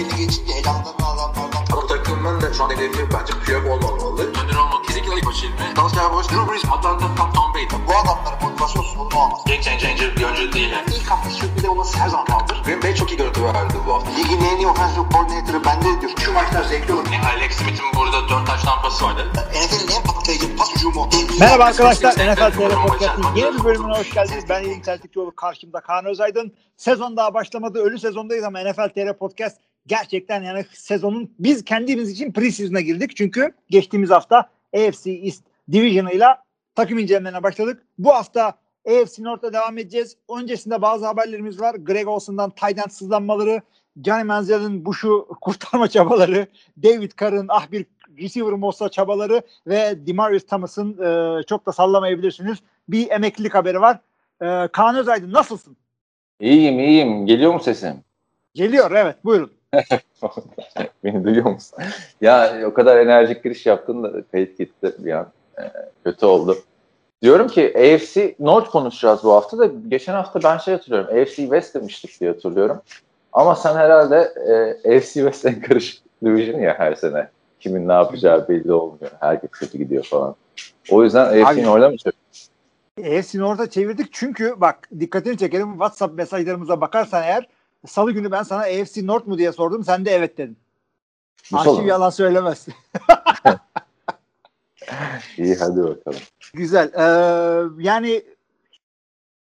belli geçince elanlarını alanlardan. Bu takımın da şu an hedefi bence Piyok olmamalı. Önder olmak kesinlikle ilk başı ilmi. Dallas Cowboys, Drew Brees, Atlanta, Tom, Tom Brady. Bu adamların motivasyon sorunu olmaz. Game changer bir oyuncu değil. Yani. İlk hafta sürpriz olması her zaman kaldır. Green Bay çok iyi görüntü verdi bu hafta. Ligin en iyi offensive coordinator'ı bende diyor. Şu maçlar zevkli olur. Yani Alex Smith'in burada 4 taş tampası vardı. NFL'in en patlayıcı pas hücumu. Merhaba arkadaşlar. NFL Christmas Podcast'ın yeni bir bölümüne hoş geldiniz. Ben İlin Selçukçuoğlu. Karşımda Kaan Özaydın. Sezon daha başlamadı. Ölü sezondayız ama NFL TR Podcast gerçekten yani sezonun biz kendimiz için pre-season'a girdik. Çünkü geçtiğimiz hafta AFC East Division'ıyla takım incelemelerine başladık. Bu hafta AFC North'ta devam edeceğiz. Öncesinde bazı haberlerimiz var. Greg Olson'dan end sızlanmaları, Johnny Manziel'in Bush'u kurtarma çabaları, David Carr'ın ah bir receiver olsa çabaları ve Demarius Thomas'ın e, çok da sallamayabilirsiniz. Bir emeklilik haberi var. E, Kaan Özaydın nasılsın? İyiyim iyiyim. Geliyor mu sesim? Geliyor evet buyurun. Beni duyuyor musun? ya o kadar enerjik giriş yaptın da kayıt gitti bir an. Ee, kötü oldu. Diyorum ki AFC North konuşacağız bu hafta da geçen hafta ben şey hatırlıyorum. AFC West demiştik diye hatırlıyorum. Ama sen herhalde e, AFC West en karışık division ya her sene. Kimin ne yapacağı belli olmuyor. Herkes kötü gidiyor falan. O yüzden AFC North'a mı söylüyorsun? AFC North'a çevirdik çünkü bak dikkatini çekelim WhatsApp mesajlarımıza bakarsan eğer salı günü ben sana AFC North mu diye sordum sen de evet dedin. Bu Arşiv yalan söylemez. İyi hadi bakalım. Güzel. Ee, yani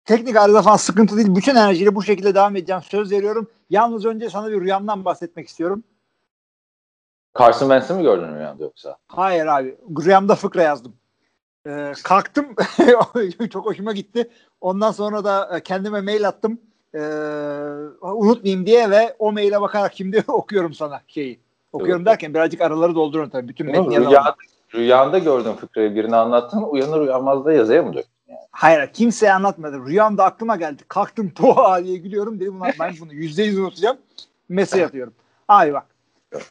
teknik arıza falan sıkıntı değil. Bütün enerjiyle bu şekilde devam edeceğim. Söz veriyorum. Yalnız önce sana bir rüyamdan bahsetmek istiyorum. Carson Wentz'i mi gördün rüyanda yoksa? Hayır abi. Rüyamda fıkra yazdım. Ee, kalktım. Çok hoşuma gitti. Ondan sonra da kendime mail attım. Ee, unutmayayım diye ve o maile bakarak şimdi okuyorum sana şeyi. Okuyorum Evet. derken birazcık araları dolduruyorum tabii. Bütün metni. Rüyanda, rüyanda gördün fıkrayı birini anlattın uyanır uyanmaz da yazıya mı döktün? Hayır kimseye anlatmadım. Rüyamda aklıma geldi. Kalktım tuha diye gülüyorum. Dedim "Ulan ben bunu yüzde yüz unutacağım. Mesaj atıyorum. Abi bak.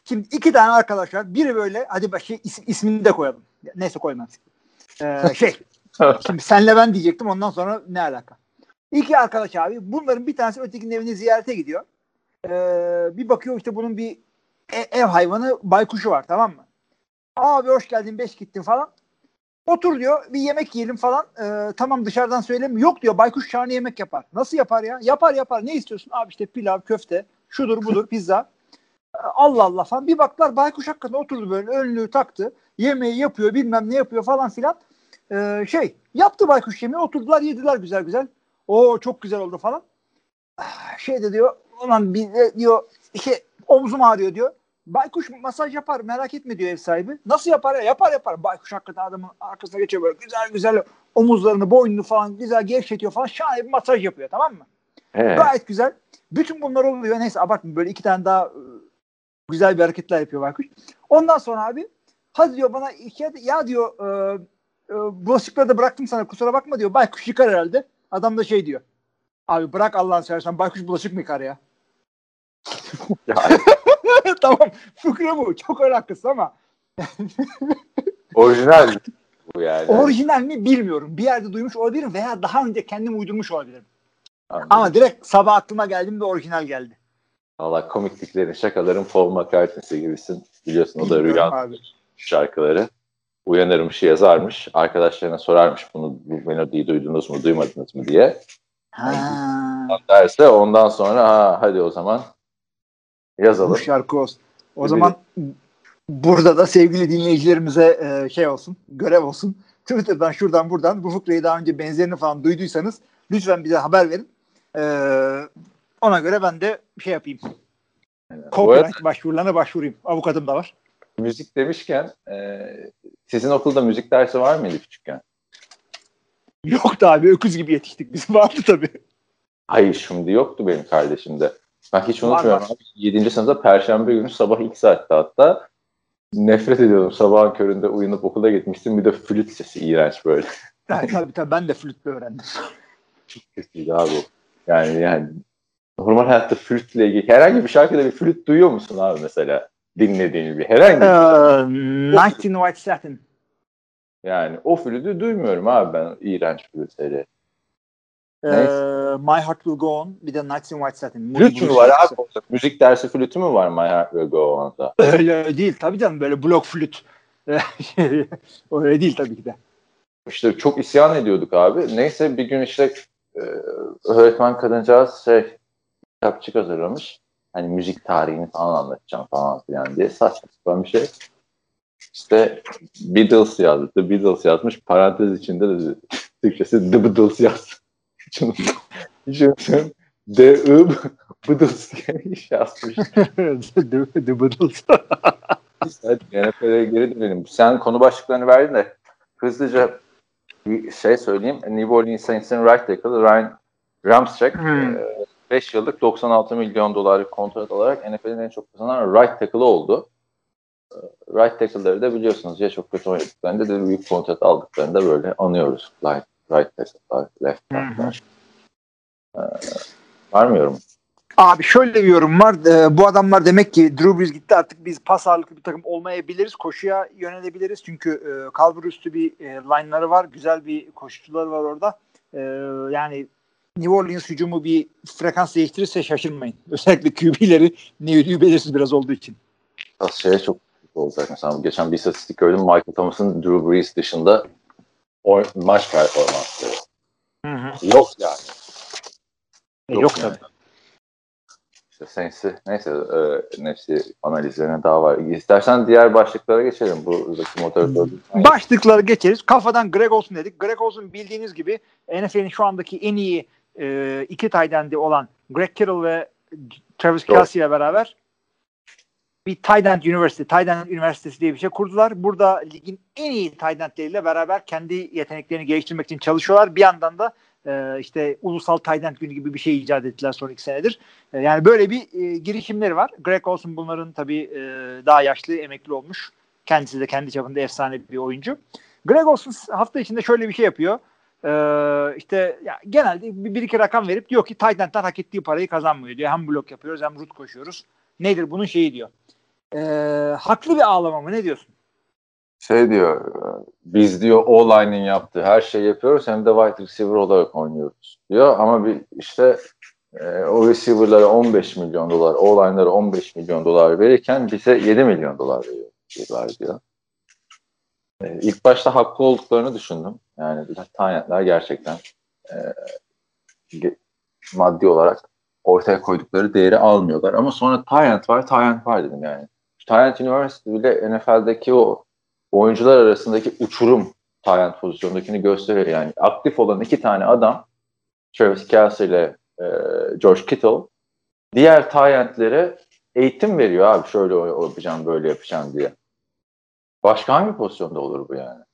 Şimdi iki tane arkadaş var. Biri böyle hadi bak şey, is- ismini de koyalım. Neyse koymam. Ee, şey şimdi senle ben diyecektim ondan sonra ne alaka? İki arkadaş abi. Bunların bir tanesi ötekinin evine ziyarete gidiyor. Ee, bir bakıyor işte bunun bir e- ev hayvanı baykuşu var tamam mı? Abi hoş geldin beş gittin falan. Otur diyor bir yemek yiyelim falan. Ee, tamam dışarıdan söyleyeyim. Yok diyor baykuş şahane yemek yapar. Nasıl yapar ya? Yapar yapar. Ne istiyorsun? Abi işte pilav, köfte, şudur budur pizza. Ee, Allah Allah falan. Bir baktılar baykuş hakikaten oturdu böyle önlüğü taktı. Yemeği yapıyor bilmem ne yapıyor falan filan. Ee, şey yaptı baykuş yemeği oturdular yediler güzel güzel. O çok güzel oldu falan. Ah, Şey de diyor ulan bir de diyor şey omzum ağrıyor diyor. Baykuş masaj yapar merak etme diyor ev sahibi. Nasıl yapar ya? Yapar yapar. Baykuş hakikaten adamın arkasına geçiyor böyle güzel güzel omuzlarını boynunu falan güzel gevşetiyor falan. Şahane bir masaj yapıyor tamam mı? He. Gayet güzel. Bütün bunlar oluyor. Neyse abartma böyle iki tane daha e, güzel bir hareketler yapıyor Baykuş. Ondan sonra abi hadi diyor bana ya diyor e, e, bulaşıkları da bıraktım sana kusura bakma diyor. Baykuş yıkar herhalde. Adam da şey diyor. Abi bırak Allah'ını seversen baykuş bulaşık mı yıkar ya? Ya, tamam fıkra bu. Çok alakası ama orijinal bu yani. orijinal mi bilmiyorum. Bir yerde duymuş olabilirim veya daha önce kendim uydurmuş olabilirim. Anladım. Ama direkt sabah aklıma geldim ve orijinal geldi. Valla komikliklerin, şakaların Paul McCartney'si gibisin. Biliyorsun o da rüya şarkıları. Uyanırmış yazarmış. Arkadaşlarına sorarmış bunu bu melodiyi duydunuz mu duymadınız mı diye. Ha. Derse ondan sonra ha, hadi o zaman yazalım. Bu şarkı olsun. O Tabii. zaman burada da sevgili dinleyicilerimize e, şey olsun, görev olsun. Twitter'dan şuradan buradan bu fıkrayı daha önce benzerini falan duyduysanız lütfen bize haber verin. E, ona göre ben de şey yapayım. Arada Copyright başvurularına başvurayım. Avukatım da var. Müzik demişken e, sizin okulda müzik dersi var mıydı küçükken? Yoktu abi öküz gibi yetiştik biz. Vardı tabii. Hayır şimdi yoktu benim kardeşimde. Ben hiç Var, unutmuyorum. var. Abi, 7. sınıfta perşembe günü sabah ilk saatte hatta nefret ediyordum. Sabahın köründe uyanıp okula gitmiştim. Bir de flüt sesi iğrenç böyle. Yani, tabii tabii ben de flütle öğrendim. Kötüydü abi o. Yani yani normal hayatta flütle ilgili herhangi bir şarkıda bir flüt duyuyor musun abi mesela? Dinlediğin bir herhangi bir Ee, Night in White Satin. yani o flütü duymuyorum abi ben iğrenç flütleri. Ee. My Heart Will Go On bir de Nights in White zaten. Flüt mü var abi? Müzik dersi flütü mü var My Heart Will Go On'da? Öyle değil tabii canım böyle blok flüt. Öyle değil tabii ki de. İşte çok isyan ediyorduk abi. Neyse bir gün işte e, öğretmen kadıncağız şey kitapçık hazırlamış. Hani müzik tarihini falan anlatacağım falan filan diye saçma sapan bir şey. İşte Beatles yazdı. The Beatles yazmış. Parantez içinde de Türkçesi The Beatles yazdı. Düşünsün. The I Beatles diye iş yazmış. the, the Beatles. Hadi NFL'e geri dönelim. Sen konu başlıklarını verdin de hızlıca bir şey söyleyeyim. New Orleans Saints'in right tackle Ryan Ramczyk Hmm. 5 yıllık 96 milyon dolarlık kontrat alarak NFL'in en çok kazanan right tackle'ı oldu. E, Right tackle'ları da biliyorsunuz ya çok kötü oynadıklarında da büyük kontrat aldıklarında böyle anıyoruz. Right, right tackle'lar, left tackle'lar. Ee, var mı yorum? Abi şöyle bir yorum var. Ee, bu adamlar demek ki Drew Brees gitti artık biz pas ağırlıklı bir takım olmayabiliriz. Koşuya yönelebiliriz. Çünkü e, kalbur üstü bir e, line'ları var. Güzel bir koşucuları var orada. E, yani New Orleans hücumu bir frekans değiştirirse şaşırmayın. Özellikle QB'leri ne yürüyü belirsiz biraz olduğu için. Şeye çok olacak. Mesela geçen bir istatistik gördüm. Michael Thomas'ın Drew Brees dışında oy- maç performansları. Yok yani. E, Yok yok yani. tabii. İşte Saints'i neyse e, nefsi analizlerine daha var. İstersen diğer başlıklara geçelim. Buradaki motor Başlıkları geçeriz. Kafadan Greg Olson dedik. Greg Olson bildiğiniz gibi NFL'in şu andaki en iyi e, iki tight end'i olan Greg Kittle ve Travis Doğru. Kelsey ile beraber bir end University, end üniversitesi diye bir şey kurdular. Burada ligin en iyi tight endleriyle beraber kendi yeteneklerini geliştirmek için çalışıyorlar. Bir yandan da e, işte ulusal end günü gibi bir şey icat ettiler son iki senedir. E, yani böyle bir e, girişimleri var. Greg Olson bunların tabii e, daha yaşlı, emekli olmuş. Kendisi de kendi çapında efsane bir oyuncu. Greg Olson hafta içinde şöyle bir şey yapıyor. Ee, işte ya genelde bir, bir iki rakam verip diyor ki tight endler hak ettiği parayı kazanmıyor diyor. Hem blok yapıyoruz hem root koşuyoruz. Nedir bunun şeyi diyor. Ee, haklı bir ağlama mı ne diyorsun? şey diyor biz diyor O-line'in yaptığı her şeyi yapıyoruz hem de wide receiver olarak oynuyoruz diyor ama bir işte e, o receiver'lara 15 milyon dolar O-line'lara 15 milyon dolar verirken bize 7 milyon dolar veriyorlar diyor. E, ilk başta haklı olduklarını düşündüm. Yani Tanyentler gerçekten e, maddi olarak ortaya koydukları değeri almıyorlar. Ama sonra Tyrant var, Tyrant var dedim yani. Tyrant University bile NFL'deki o oyuncular arasındaki uçurum Tyrant pozisyondakini gösteriyor. Yani aktif olan iki tane adam Travis Kelsey ile e, George Kittle diğer Tyrant'lere eğitim veriyor abi şöyle yapacağım böyle yapacağım diye. Başka hangi pozisyonda olur bu yani?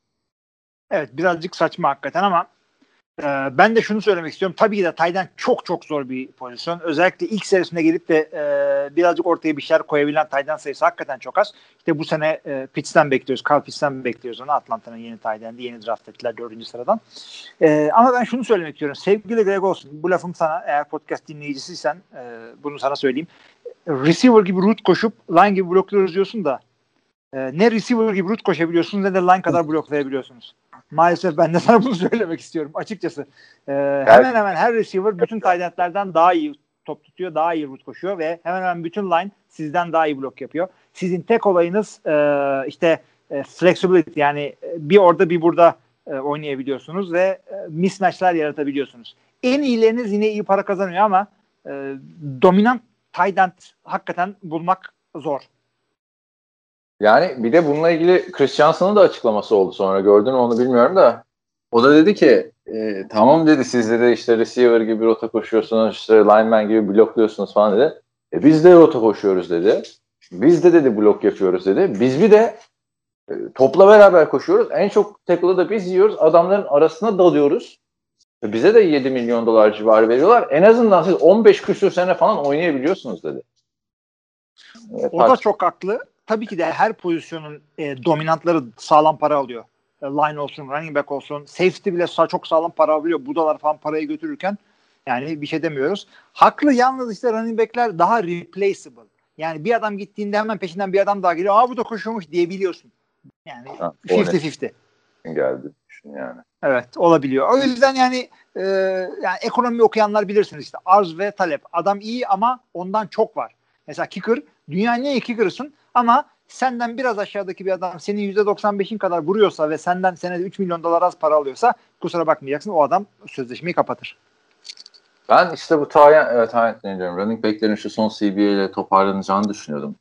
Evet birazcık saçma hakikaten ama e, ben de şunu söylemek istiyorum. Tabii ki de Tayden çok çok zor bir pozisyon. Özellikle ilk serisinde gelip de e, birazcık ortaya bir şeyler koyabilen Tayden sayısı hakikaten çok az. İşte bu sene e, Pitts'ten bekliyoruz. Carl Pitts'ten bekliyoruz onu. Atlanta'nın yeni Tayden'di. Yeni draft ettiler dördüncü sıradan. E, ama ben şunu söylemek istiyorum. Sevgili Greg olsun. Bu lafım sana eğer podcast dinleyicisiysen e, bunu sana söyleyeyim. Receiver gibi root koşup line gibi blokluyoruz diyorsun da e, ne receiver gibi root koşabiliyorsunuz ne de line kadar bloklayabiliyorsunuz. Maalesef ben de sana bunu söylemek istiyorum açıkçası. E, hemen hemen her receiver bütün endlerden daha iyi top tutuyor, daha iyi root koşuyor ve hemen hemen bütün line sizden daha iyi blok yapıyor. Sizin tek olayınız e, işte e, flexibility yani e, bir orada bir burada e, oynayabiliyorsunuz ve e, mismatchler yaratabiliyorsunuz. En iyileriniz yine iyi para kazanıyor ama e, dominant tight end hakikaten bulmak zor. Yani bir de bununla ilgili Chris Johnson'ın da açıklaması oldu sonra gördün mü onu bilmiyorum da o da dedi ki e, tamam dedi siz de işte receiver gibi rota koşuyorsunuz işte lineman gibi blokluyorsunuz falan dedi. E, biz de rota koşuyoruz dedi. Biz de dedi blok yapıyoruz dedi. Biz bir de e, topla beraber koşuyoruz. En çok tackle'ı da biz yiyoruz. Adamların arasına dalıyoruz. E, bize de 7 milyon dolar civarı veriyorlar. En azından siz 15 küsür sene falan oynayabiliyorsunuz dedi. E, O da çok haklı. Tabii ki de her pozisyonun e, dominantları sağlam para alıyor. E, line olsun, running back olsun. Safety bile sa- çok sağlam para alıyor. Budalar falan parayı götürürken yani bir şey demiyoruz. Haklı yalnız işte running backler daha replaceable. Yani bir adam gittiğinde hemen peşinden bir adam daha geliyor. Aa bu da koşuyormuş diyebiliyorsun. Yani Ha, o net. 50-50. geldi düşün yani. Evet olabiliyor. O yüzden yani e, yani ekonomi okuyanlar bilirsiniz işte arz ve talep. Adam iyi ama ondan çok var. Mesela kicker dünyanın en iyi kicker'ısın ama senden biraz aşağıdaki bir adam senin %95'in kadar vuruyorsa ve senden senede 3 milyon dolar az para alıyorsa kusura bakmayacaksın o adam sözleşmeyi kapatır. Ben işte bu tayin, evet tayin diyorum, running backlerin şu son CBA ile toparlanacağını düşünüyordum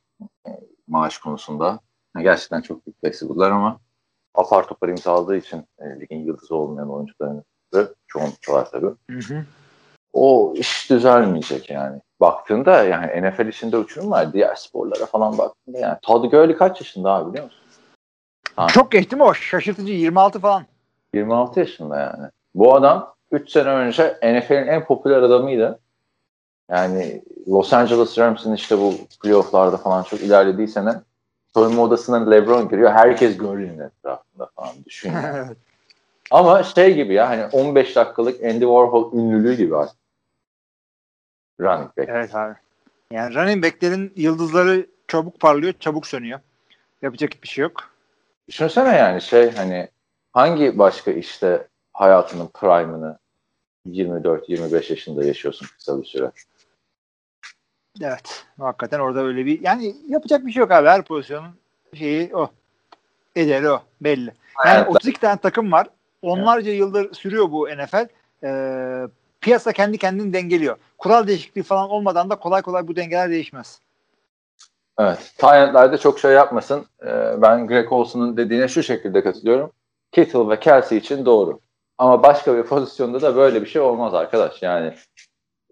e, maaş konusunda. Yani gerçekten çok büyük flexible'lar ama apar topar imzaladığı için e, ligin yıldızı olmayan oyuncuların da çoğunlukla var tabii. Hı hı. O iş düzelmeyecek yani. Baktığında yani NFL içinde uçurum var. Diğer sporlara falan baktığında yani Todd Gurley kaç yaşında abi biliyor musun? Ha. Çok geç değil mi o? Şaşırtıcı 26 falan. 26 yaşında yani. Bu adam 3 sene önce NFL'in en popüler adamıydı. Yani Los Angeles Rams'in işte bu playofflarda falan çok ilerlediği sene soyunma odasına LeBron giriyor. Herkes Gurley'nin etrafında falan düşün. Ama şey gibi ya hani 15 dakikalık Andy Warhol ünlülüğü gibi artık. Running back. evet abi. Yani running backlerin yıldızları çabuk parlıyor, çabuk sönüyor. Yapacak bir şey yok. Düşünsene yani şey hani hangi başka işte hayatının prime'ını 24-25 yaşında yaşıyorsun kısa bir süre. Evet. Hakikaten orada öyle bir yani yapacak bir şey yok abi. Her pozisyonun şeyi o. Ederi o. Belli. Yani Evet. 32 tane takım var. Onlarca yıldır sürüyor bu NFL. Ee, piyasa kendi kendini dengeliyor. Kural değişikliği falan olmadan da kolay kolay bu dengeler değişmez. Evet. Tyrant'lar da çok şey yapmasın. Ee, ben Greg Olson'un dediğine şu şekilde katılıyorum. Kittle ve Kelsey için doğru. Ama başka bir pozisyonda da böyle bir şey olmaz arkadaş. Yani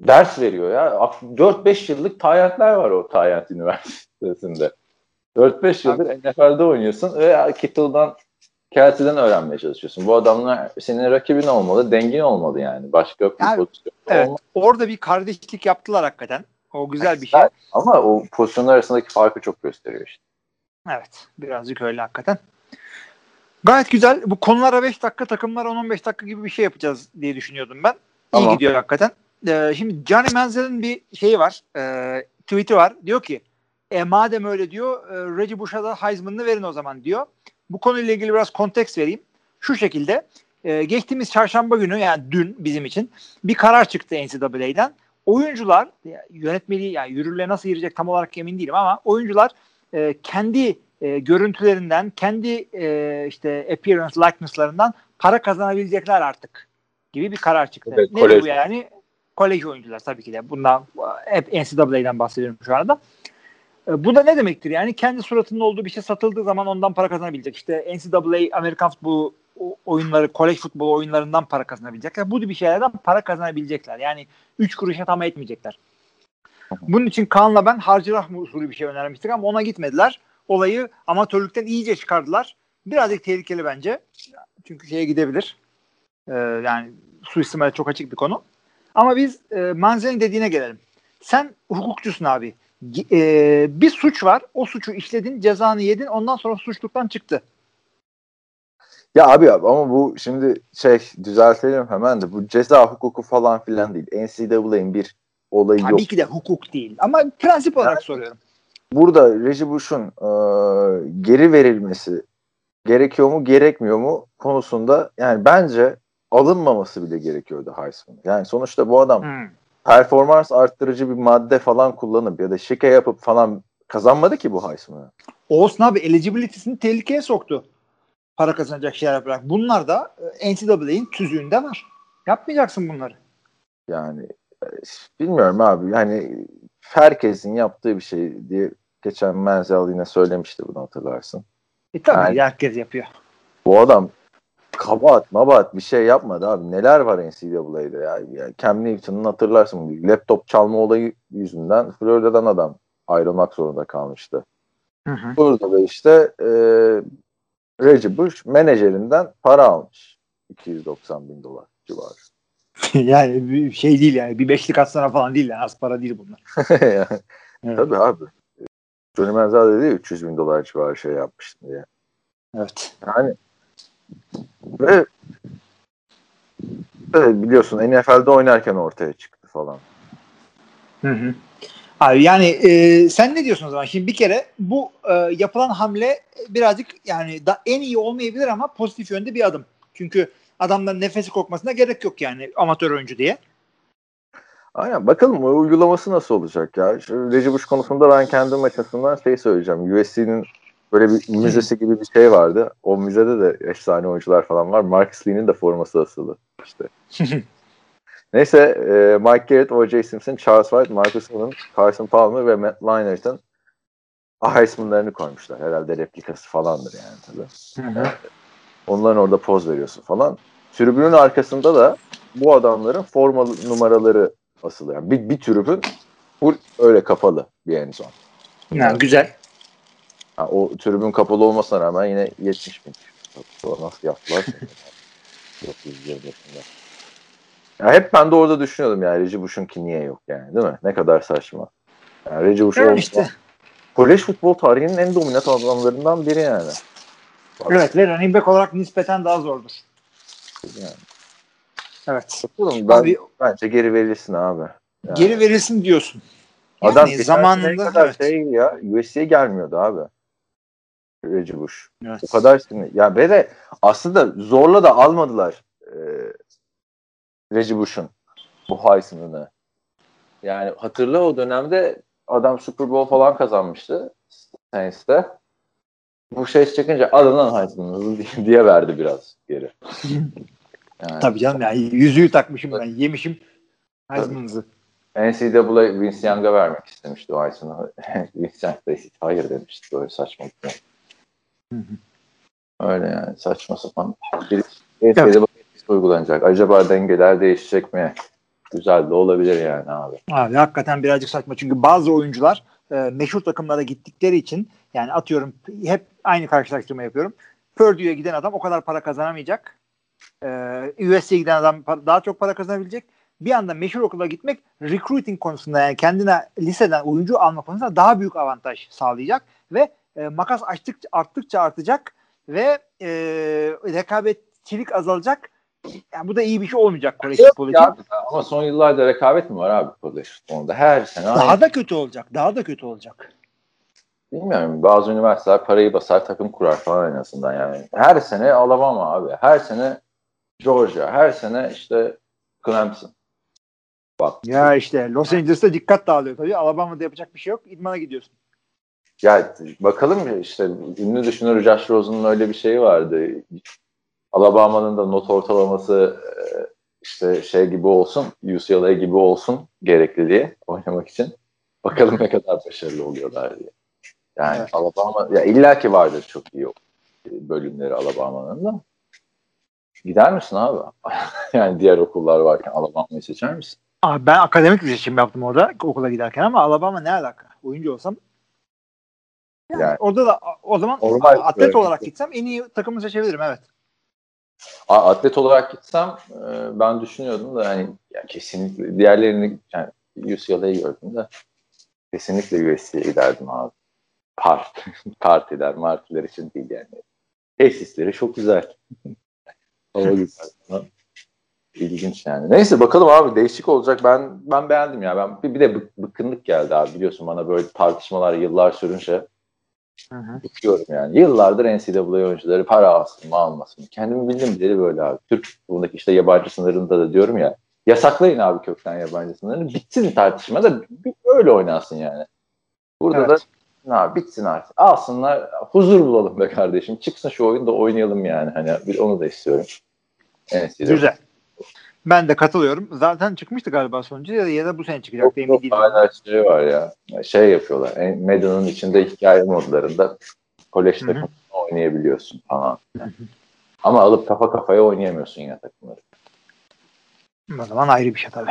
ders veriyor ya. 4-5 yıllık Tyrant'lar var o Tyrant Üniversitesi'nde. 4-5 yıldır NFL'de oynuyorsun ve Kittle'dan Kelsey'den öğrenmeye çalışıyorsun. Bu adamlar senin rakibin olmalı, dengin olmalı yani. Başka bir Yani, pozisyon Evet. Orada bir kardeşlik yaptılar hakikaten. O güzel bir şey. Ama o pozisyonlar arasındaki farkı çok gösteriyor işte. Evet. Birazcık öyle hakikaten. Gayet güzel. Bu konulara 5 dakika, takımlara 10-15 dakika gibi bir şey yapacağız diye düşünüyordum ben. İyi Tamam. gidiyor hakikaten. Ee, şimdi Johnny Manziel'in bir şeyi var. E, tweet'i var. Diyor ki e, madem öyle diyor e, Reggie Bush'a da Heisman'ını verin o zaman diyor. Bu konuyla ilgili biraz konteks vereyim. Şu şekilde e, geçtiğimiz çarşamba günü yani dün bizim için bir karar çıktı NCAA'den. Oyuncular yönetmeliği yani yürürlüğe nasıl girecek tam olarak emin değilim ama oyuncular e, kendi e, görüntülerinden, kendi e, işte appearance likeness'larından para kazanabilecekler artık gibi bir karar çıktı. Evet, ne bu yani? Kolej oyuncular tabii ki de. Bundan hep NCAA'den bahsediyorum şu anda. E, Bu da ne demektir? Yani kendi suratının olduğu bir şey satıldığı zaman ondan para kazanabilecek. İşte NCAA, Amerikan futbolu oyunları, kolej futbolu oyunlarından para kazanabilecekler. Bu gibi şeylerden para kazanabilecekler. Yani 3 kuruşa tam etmeyecekler. Bunun için Kaan'la ben harcırah usulü bir şey önermiştik ama ona gitmediler. Olayı amatörlükten iyice çıkardılar. Birazcık tehlikeli bence. Çünkü şeye gidebilir. Ee, yani suistimale çok açık bir konu. Ama biz e, Manzel'in dediğine gelelim. Sen hukukçusun abi. E, bir suç var. O suçu işledin, cezanı yedin. Ondan sonra suçluktan çıktı. Ya abi abi ama bu şimdi şey düzeltelim hemen de bu ceza hukuku falan filan değil. NCAA'nin bir olayı yok. Tabii ki de hukuk değil. Ama prensip olarak soruyorum. Burada Reggie Bush'un e, geri verilmesi gerekiyor mu gerekmiyor mu konusunda yani bence alınmaması bile gerekiyordu Heisman'a. Yani sonuçta bu adam Hmm. Performans arttırıcı bir madde falan kullanıp ya da şike yapıp falan kazanmadı ki bu Heisman'ı. Olsun abi eligibility'sini tehlikeye soktu. Para kazanacak şeyler yaparak. Bunlar da e, NCAA'nin tüzüğünde var. Yapmayacaksın bunları. Yani e, bilmiyorum abi yani herkesin yaptığı bir şey diye geçen Menzel yine söylemişti bunu hatırlarsın. E tabii Yani- herkes yapıyor. Bu adam kabahat mabahat bir şey yapmadı abi. Neler var NCAA'de ya. ya Cam Newton'un hatırlarsın. Laptop çalma olayı yüzünden Florida'dan adam ayrılmak zorunda kalmıştı. Hı hı. Burada da işte e, Reggie Bush menajerinden para almış. 290 bin dolar civarı. yani bir şey değil yani. Bir beşlik atsana falan değil yani. Az para değil bunlar. Yani, Evet. Tabii abi. Johnny Manziel dedi ya 300 bin dolar civarı şey yapmıştım diye. Evet. Yani ve evet, biliyorsun NFL'de oynarken ortaya çıktı falan. Hı hı. Abi yani e, sen ne diyorsun o zaman? Şimdi bir kere bu e, yapılan hamle birazcık yani da en iyi olmayabilir ama pozitif yönde bir adım. Çünkü adamların nefesi kokmasına gerek yok yani amatör oyuncu diye. Aynen bakalım uygulaması nasıl olacak ya. Reggie Bush konusunda ben kendim açısından şey söyleyeceğim. USC'nin böyle bir müzesi gibi bir şey vardı. O müzede de efsane oyuncular falan var. Marcus Lee'nin de forması asılı. İşte. Neyse e, Mike Garrett, O.J. Simpson, Charles White, Marcus Allen, Carson Palmer ve Matt Leinart'ın Heisman'larını koymuşlar. Herhalde replikası falandır yani tabii. Onların orada poz veriyorsun falan. Tribünün arkasında da bu adamların forma numaraları asılı. Yani bir, bir tribün öyle kapalı bir en son. Ha, güzel. Ha, o tribün kapalı olmasına rağmen yine 70 bin. Nasıl yaptılar? 920 yaşında. Ya hep ben de orada düşünüyordum yani Reggie Bush'unki niye yok yani değil mi? Ne kadar saçma. Yani Reggie Bush olsa- işte. kolej futbol tarihinin en dominant adamlarından biri yani. Bak, Evet ve running back olarak nispeten daha zordur. yani. Evet. Bakalım, ben, Abi bence geri verilsin abi. Yani. geri verilsin diyorsun. Yani Adam zamanında kadar evet. şey ya USC'ye gelmiyordu abi. Reggie Bush. Evet. O kadar sinir. Ya ve de aslında zorla da almadılar e, Reggie Bush'un bu Heisman'ını. Yani hatırla o dönemde adam Super Bowl falan kazanmıştı Saints'te. Bu şey çıkınca alınan Heisman'ını diye, verdi biraz geri. Yani Tabii canım yani yüzüğü takmışım ben yemişim Heisman'ınızı. NCAA Vince Young'a vermek istemişti o Heisman'ı. Vince Young da hayır demişti. Böyle saçma şey. Hı Öyle yani saçma sapan. Bir NCAA uygulanacak. Acaba dengeler değişecek mi? Güzel de olabilir yani abi. Abi hakikaten birazcık saçma çünkü bazı oyuncular e, meşhur takımlara gittikleri için yani atıyorum hep aynı karşılaştırma yapıyorum. Purdue'ye giden adam o kadar para kazanamayacak. E, USC'ye giden adam daha çok para kazanabilecek. Bir anda meşhur okula gitmek recruiting konusunda yani kendine liseden oyuncu alma konusunda daha büyük avantaj sağlayacak ve e, makas açtıkça arttıkça artacak ve e, rekabetçilik azalacak. Yani bu da iyi bir şey olmayacak kolej futbolu için. Ama son yıllarda rekabet mi var abi kolej futbolunda? Her sene aynı. Daha da kötü olacak. Daha da kötü olacak. Bilmiyorum. Bazı üniversiteler parayı basar takım kurar falan en azından yani. Her sene Alabama abi. Her sene Georgia. Her sene işte Clemson. Bak. Ya işte Los Angeles'ta dikkat dağılıyor tabii. Alabama'da yapacak bir şey yok. İdmana gidiyorsun. Ya bakalım işte ünlü düşünür Josh Rosen'ın öyle bir şeyi vardı. Alabama'nın da not ortalaması e, işte şey gibi olsun, UCLA gibi olsun gerekli diye oynamak için. Bakalım ne kadar başarılı oluyorlar diye. Yani Evet. Alabama ya illaki vardır çok iyi bölümleri Alabama'nın da. Gider misin abi? yani diğer okullar varken Alabama'yı seçer misin? Abi ben akademik bir seçim yaptım orada okula giderken ama Alabama ne alaka? Oyuncu olsam yani, Yani- orada da o zaman Normal atlet olarak gitsem en iyi takımı seçebilirim evet. A- Atlet olarak gitsem e, ben düşünüyordum da hani ya kesinlikle diğerlerini yani UCLA'yı gördüm de kesinlikle USC'ye giderdim abi. Part, partiler, martiler için değil yani. Tesisleri çok güzel. Hava güzel. İlginç yani. Neyse bakalım abi değişik olacak. Ben ben beğendim ya. Ben bir, bir de bık- bıkkınlık geldi abi biliyorsun bana böyle tartışmalar yıllar sürünce Hı hı. bıkıyorum yani. Yıllardır NCAA oyuncuları para alsın mı almasın mı? Kendimi bildim bileli böyle abi. Türk futbolundaki işte yabancı sınırında da diyorum ya. Yasaklayın abi kökten yabancı sınırını. Bitsin tartışma da öyle oynansın yani. Burada Evet. da ne abi bitsin artık. Alsınlar huzur bulalım be kardeşim. Çıksın şu oyunda oynayalım yani. Hani bir onu da istiyorum. NCAA. Güzel. Ben de katılıyorum. Zaten çıkmıştı galiba sonucu ya da, ya da bu sene çıkacak. Yok, Emin yok, değilim. hala şey var ya. Şey yapıyorlar. Madden'ın içinde hikaye modlarında kolej takımını oynayabiliyorsun falan. Ama alıp kafa kafaya oynayamıyorsun ya takımları. O zaman ayrı bir şey tabii.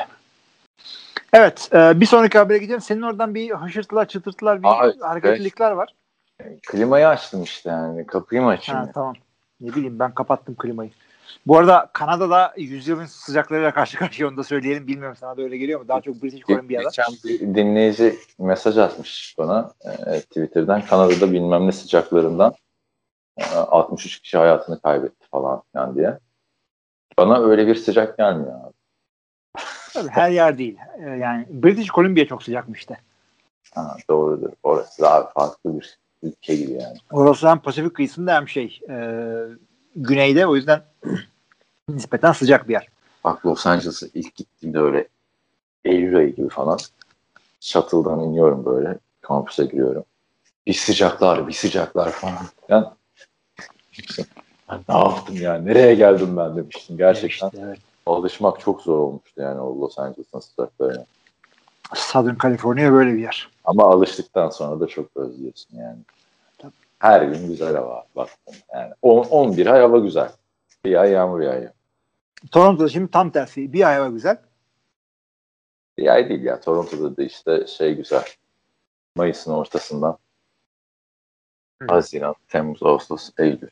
Evet. e, bir sonraki habere gidelim. Senin oradan bir hışırtılar, çıtırtılar, bir Abi, hareketlilikler var. Klimayı açtım işte yani. Kapıyı mı açayım? Ha, tamam. Ne bileyim ben kapattım klimayı. Bu arada Kanada'da yüzyılın sıcaklarıyla karşı karşıya onu da söyleyelim. Bilmiyorum sana da öyle geliyor mu? Daha çok British Columbia'da. Geçen bir dinleyici mesaj atmış bana e, Twitter'dan. Kanada'da bilmem ne sıcaklarından e, 63 kişi hayatını kaybetti falan filan diye. Bana öyle bir sıcak gelmiyor abi. Tabii her yer değil. E, yani British Columbia çok sıcakmış işte. Ha, doğrudur. Orası daha farklı bir ülke gibi yani. Orası hem Pasifik kıyısında hem şey e, güneyde o yüzden nispeten sıcak bir yer. Bak Los Angeles'a ilk gittiğimde öyle Eylül ayı gibi falan shuttle'dan iniyorum böyle kampüse giriyorum. Bir sıcaklar, bir sıcaklar falan. Yani, ben ne yaptım ya? Nereye geldim ben demiştim. Gerçekten İşte, evet. alışmak çok zor olmuştu yani o Los Angeles'ın sıcaklarına. Southern California böyle bir yer. Ama alıştıktan sonra da çok özlüyorsun yani. Her gün güzel hava baktım. Yani 10, 11 ay hava güzel. Bir ay yağmur yağıyor. Toronto'da şimdi tam tersi. Bir ay hava güzel. Bir ay değil ya. Toronto'da da işte şey güzel. Mayıs'ın ortasından Hı. Haziran, Temmuz, Ağustos, Eylül.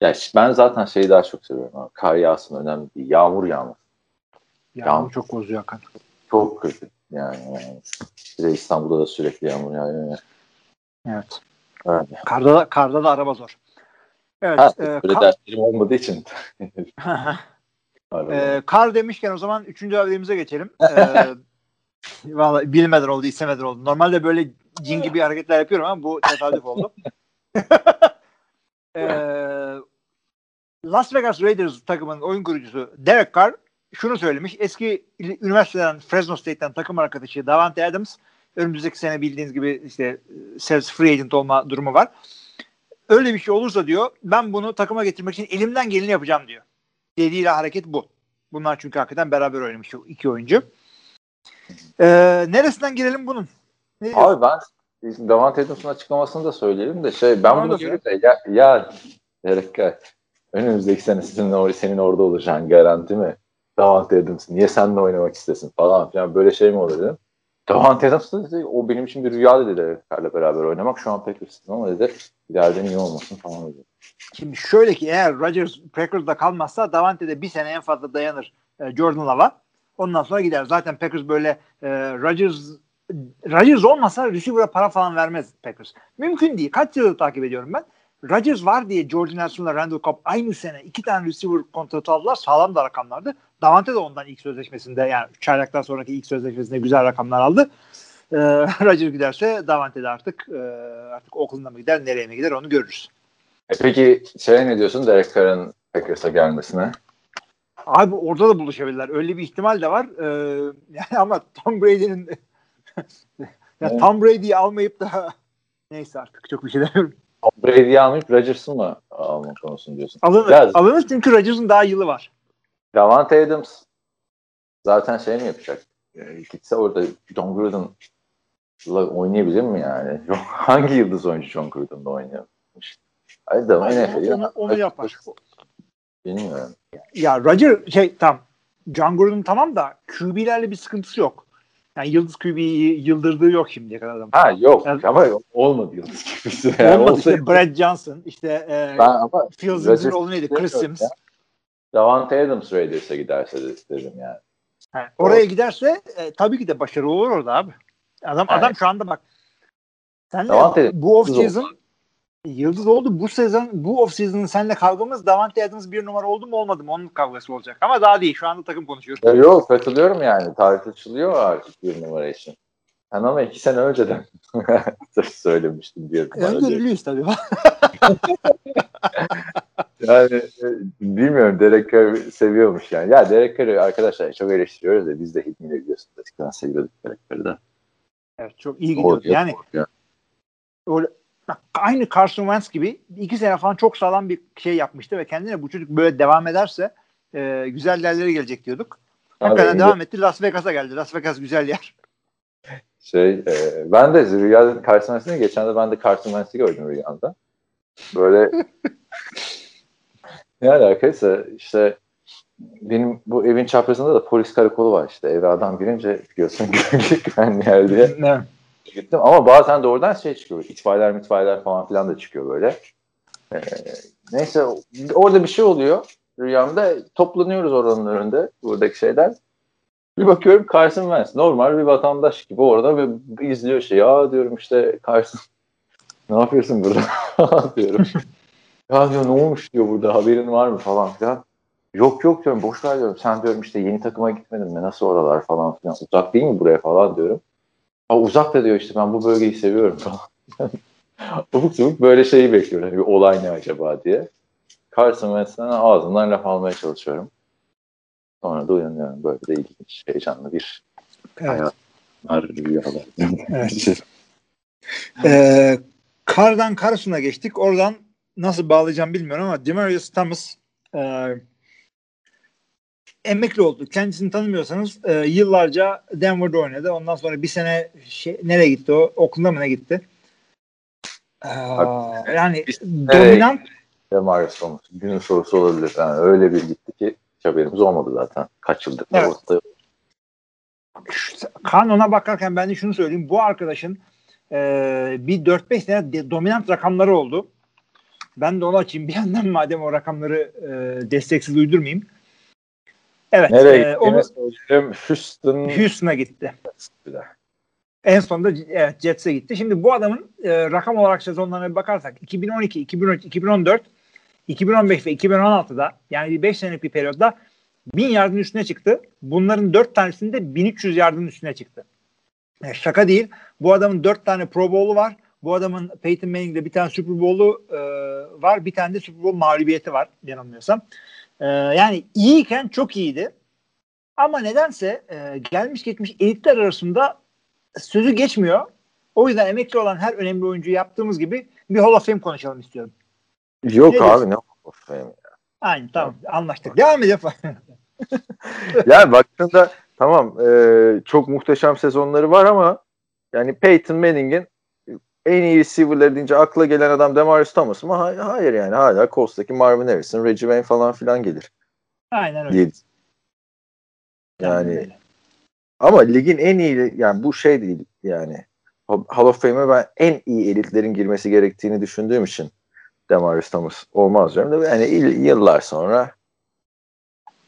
Ya işte ben zaten şeyi daha çok seviyorum. Abi. Kar yağsın önemli değil. Yağmur yağmaz. Yağmur Yağmur. çok bozuyor Hakan. Çok kötü. Yani, yani. Bir de İstanbul'da da sürekli yağmur yağıyor. ya. Evet. Öyle. Karda, da- karda da araba zor. Evet. Ha, e, böyle kar, derslerim olmadığı için. E, kar demişken o zaman üçüncü haberimize geçelim. E, vallahi bilmeden oldu, istemeden oldu. Normalde böyle cin gibi hareketler yapıyorum ama bu tesadüf oldu. e, Las Vegas Raiders takımının oyun kurucusu Derek Carr şunu söylemiş. Eski üniversiteden Fresno State'ten takım arkadaşı Davante Adams önümüzdeki sene bildiğiniz gibi işte sales free agent olma durumu var. Öyle bir şey olursa diyor ben bunu takıma getirmek için elimden geleni yapacağım diyor. Dediğiyle hareket bu. Bunlar çünkü hakikaten beraber oynamış iki oyuncu. Ee, neresinden girelim bunun? Ne? Abi ben Davante Adams'ın açıklamasını da söyleyelim de şey ben bunu görünce ya, ya Derek Carr, önümüzdeki sene sizin senin orada olacağın garanti mi? Davante Adams niye seninle oynamak istesin falan filan böyle şey mi olur dedim. Davante Adams da dedi o benim için bir rüya dedi Derek Carr'la beraber oynamak şu an istedim ama dedi ileride niye olmasın falan dedi. Şimdi şöyle ki eğer Rodgers Packers'da kalmazsa Davante de bir sene en fazla dayanır e, Jordan Love'a. Ondan sonra gider. Zaten Packers böyle e, Rodgers Rodgers olmasa receiver'a para falan vermez Packers. Mümkün değil. Kaç yıldır takip ediyorum ben. Rodgers var diye George Nelson'la Randall Cobb aynı sene iki tane receiver kontratı aldılar. Sağlam da rakamlardı. Davante de ondan ilk sözleşmesinde yani çayraktan sonraki ilk sözleşmesinde güzel rakamlar aldı. E, Rodgers giderse Davante de artık e, artık Oakland'a mı gider nereye mi gider onu görürüz. E peki şey ne diyorsun Derek Carr'ın Packers'a gelmesine? Abi orada da buluşabilirler. Öyle bir ihtimal de var. Ee, yani ama Tom Brady'nin ya. Tom Brady'yi almayıp da neyse artık çok bir şey demiyorum. Tom Brady'yi almayıp Rodgers'ı mı alma konusunu diyorsun? Alınır. Ya- Alınır çünkü Rodgers'ın daha yılı var. Davante Adams zaten şey mi yapacak? E, gitse orada John Gruden'la oynayabilir mi yani? Hangi yıldız oyuncu John Gruden'la oynuyormuş? Hayır da NFL'i onu, onu yapar. Bilmiyorum. Ya Roger şey tam John Gruden tamam da QB'lerle bir sıkıntısı yok. Yani yıldız QB'yi yıldırdığı yok şimdiye kadar adam. Ha yok Evet. ama olmadı yıldız gibisi. Yani Olmadı olsa- işte Brad Johnson, işte e, Sims'in oğlu neydi? Chris Sims. ya. Davante Adams Raiders'e giderse de- dedim yani. Ha, oraya giderse e, tabii ki de başarılı olur orada abi. Adam Evet. adam şu anda bak. Senle Davante bu off season yıldız oldu. Bu sezon bu off season'ın seninle kavgamız Davante Adams bir numara oldu mu olmadı mı onun kavgası olacak. Ama daha değil. Şu anda takım konuşuyoruz. Ya Yok katılıyorum yani. Tartışılıyor artık bir numara için. Sen ama iki sene önceden söylemiştin diyorum. Öngörülüyüz tabii. Yani e, bilmiyorum Derek Carr seviyormuş yani. Ya Derek Carr'ı arkadaşlar çok eleştiriyoruz da biz de Hitmi'yle biliyorsunuz. Eskiden seviyorduk Derek Carr'ı da. evet, çok iyi Doğru, gidiyor. Yani doğru. Aynı Carson Wentz gibi iki sene falan çok sağlam bir şey yapmıştı ve kendine bu çocuk böyle devam ederse e, güzel yerlere gelecek diyorduk. Hakikaten Abi, devam etti. Las Vegas'a geldi. Las Vegas güzel yer. Şey, e, ben de rüyada Carson Wentz'ini geçen de ben de Carson Wentz'i gördüm rüyamda. Böyle ne alakaysa işte benim bu evin çaprazında da polis karakolu var işte. Eve adam girince biliyorsun güvenli yer diye. Gittim. Ama bazen de oradan şey çıkıyor. İtfaiyeler mitfaiyeler falan filan da çıkıyor böyle. Ee, neyse orada bir şey oluyor. Rüyamda toplanıyoruz oranın önünde buradaki şeyler. Bir bakıyorum Carson Wentz. Normal bir vatandaş gibi orada ve izliyor şey. Ya diyorum işte Carson ne yapıyorsun burada diyorum. ya diyor ne olmuş diyor burada haberin var mı falan filan. Yok yok diyorum boş ver diyorum. Sen diyorum işte yeni takıma gitmedin mi? Nasıl oralar falan filan. Uzak değil mi buraya falan diyorum. Aa, uzak da diyor işte ben bu bölgeyi seviyorum falan. Ufuk tufuk böyle şeyi bekliyorum. Hani bir olay ne acaba diye. Carson Wentz'den ağzından laf almaya çalışıyorum. Sonra da uyanıyorum. Böyle de ilginç, heyecanlı bir Evet. hayatlar, rüyalar. Evet. Ee, Carr'dan Carson'a geçtik. Oradan nasıl bağlayacağım bilmiyorum ama Demarius Thomas e, emekli oldu. Kendisini tanımıyorsanız e, yıllarca Denver'da oynadı. Ondan sonra bir sene şey, nereye gitti o? Oakland'a mı ne gitti? Ee, yani dominant Demarius Thomas. Günün sorusu olabilir. Yani öyle bir gitti ki hiç haberimiz olmadı zaten. Kaç yıldır Evet. ortada. Kan ona bakarken ben de şunu söyleyeyim. Bu arkadaşın e, bir 4-5 sene de- dominant rakamları oldu. Ben de onu açayım bir yandan madem o rakamları e, desteksiz uydurmayayım. Evet. Nereye e, onu. Houston. Houston'a gitti. En sonunda evet, Jets'e gitti. Şimdi bu adamın e, rakam olarak sezonlarına bir bakarsak 2012, 2013, 2014, 2015 ve 2016'da yani bir 5 senelik bir periyotta 1000 yardın üstüne çıktı. Bunların 4 tanesinde 1300 yardın üstüne çıktı. E, şaka değil. Bu adamın 4 tane Pro Bowl'u var. Bu adamın Peyton Manning'de bir tane Super Bowl'u e, var. Bir tane de Super Bowl mağlubiyeti var yanılmıyorsam. E, yani iyiyken çok iyiydi. Ama nedense e, gelmiş geçmiş elitler arasında sözü geçmiyor. O yüzden emekli olan her önemli oyuncuyu yaptığımız gibi bir Hall of Fame konuşalım istiyorum. Yok Ne abi ne of fame ya. Aynen tamam anlaştık. Devam edelim. yani baktığında tamam e, çok muhteşem sezonları var ama yani Peyton Manning'in en iyi receiver'ları deyince akla gelen adam Demarius Thomas mı? Hayır, hayır yani hala Colts'taki Marvin Harrison, Reggie Wayne falan filan gelir. Aynen öyle. Diye. Yani öyle. ama ligin en iyi yani bu şey değil yani Hall of Fame'e ben en iyi elitlerin girmesi gerektiğini düşündüğüm için Demarius Thomas olmaz diyorum da yani yıllar sonra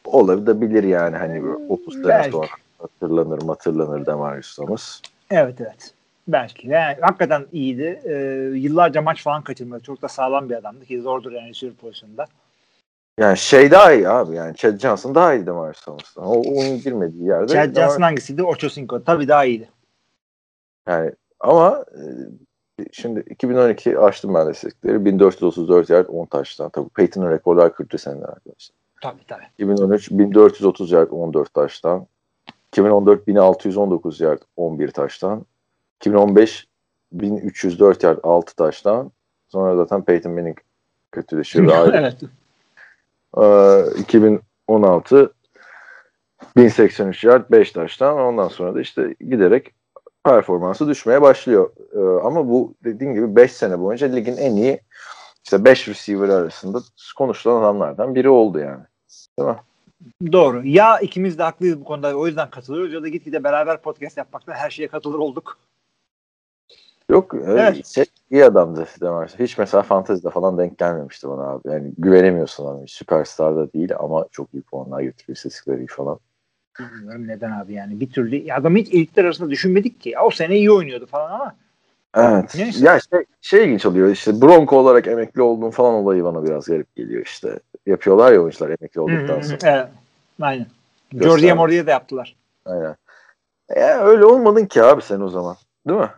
olabilir yani hani böyle 30 sene sonra hatırlanır hatırlanır Demarius Thomas. Evet evet. Belki. Yani hakikaten iyiydi. Ee, yıllarca maç falan kaçırmadı. Çok da sağlam bir adamdı ki zordur yani receiver pozisyonunda. Yani şey daha iyi abi yani Chad Johnson daha iyi Demarius Thomas'tan. O onun girmediği yerde. Chad Johnson hangisiydi? Ocho Cinco. Tabii daha iyiydi. Yani ama e, şimdi 2012 açtım ben de istatistikleri. 1434 yard 10 taştan. Tabii Peyton'ın rekorlar kırdı seneler arkadaşlar. Tabii tabii. 2013 1430 yard 14 taştan. 2014 1619 yard 11 taştan. 2015 1304 yard 6 taştan. Sonra zaten Peyton Manning kötüleşiyor evet. Ee, 2016 1083 yard 5 taştan ondan sonra da işte giderek performansı düşmeye başlıyor. Ee, ama bu dediğim gibi 5 sene boyunca ligin en iyi işte 5 receiver arasında konuşulan adamlardan biri oldu yani. Değil mi? Doğru. Ya ikimiz de haklıyız bu konuda. O yüzden katılıyoruz ya da gitgide beraber podcast yapmakta her şeye katılır olduk. Yok e, Evet. şey, iyi adamdı Demar. Hiç mesela fantezide falan denk gelmemişti bana abi. Yani güvenemiyorsun ona. Süperstar da değil ama çok iyi puanlar getiriyor. İstatistikleri falan. Bilmiyorum neden abi yani. Bir türlü adamı hiç elitler arasında düşünmedik ki. O sene iyi oynuyordu falan ama Evet. Neyse. Ya şey, şey ilginç oluyor işte Bronco olarak emekli olduğum falan olayı bana biraz garip geliyor işte. Yapıyorlar ya oyuncular emekli olduktan sonra. evet. Aynen. Georgia Mordi'ye de yaptılar. Aynen. Ya öyle olmadın ki abi sen o zaman. Değil mi?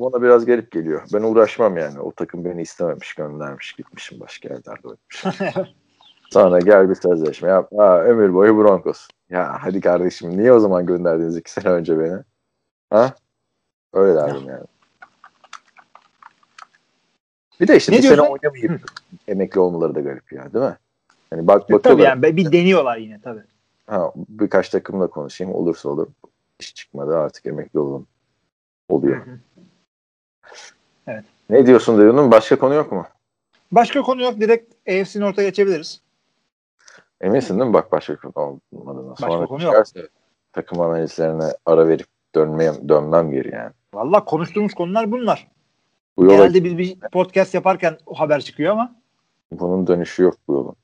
Bana biraz garip geliyor. Ben uğraşmam yani. O takım beni istememiş, göndermiş, gitmişim başka yerlerde oynamışım. Sonra gel bir sözleşme yap. Ha, ömür boyu Broncos. Ya hadi kardeşim niye o zaman gönderdiniz iki sene önce beni? Ha? Öyle derdim yani. Bir de işte Ne bir sene oynamayıp emekli olmaları da garip ya değil mi? Yani bak tabii bakıyorlar. yani bir deniyorlar yine tabii. Ha, birkaç takımla konuşayım. Olursa olur. İş çıkmadı artık emekli olalım. Oluyor. Hı hı. Evet. Ne diyorsun Dayun'un? Başka konu yok mu? Başka konu yok. Direkt AFC North'a geçebiliriz. Eminsin değil mi? Bak başka konu olmadığına. Başka Sonra konu yok. takım analizlerine ara verip dönmem, dönmem geri yani. Valla konuştuğumuz konular bunlar. Bu yola Genelde biz bir podcast yaparken o haber çıkıyor ama bunun dönüşü yok bu yolun.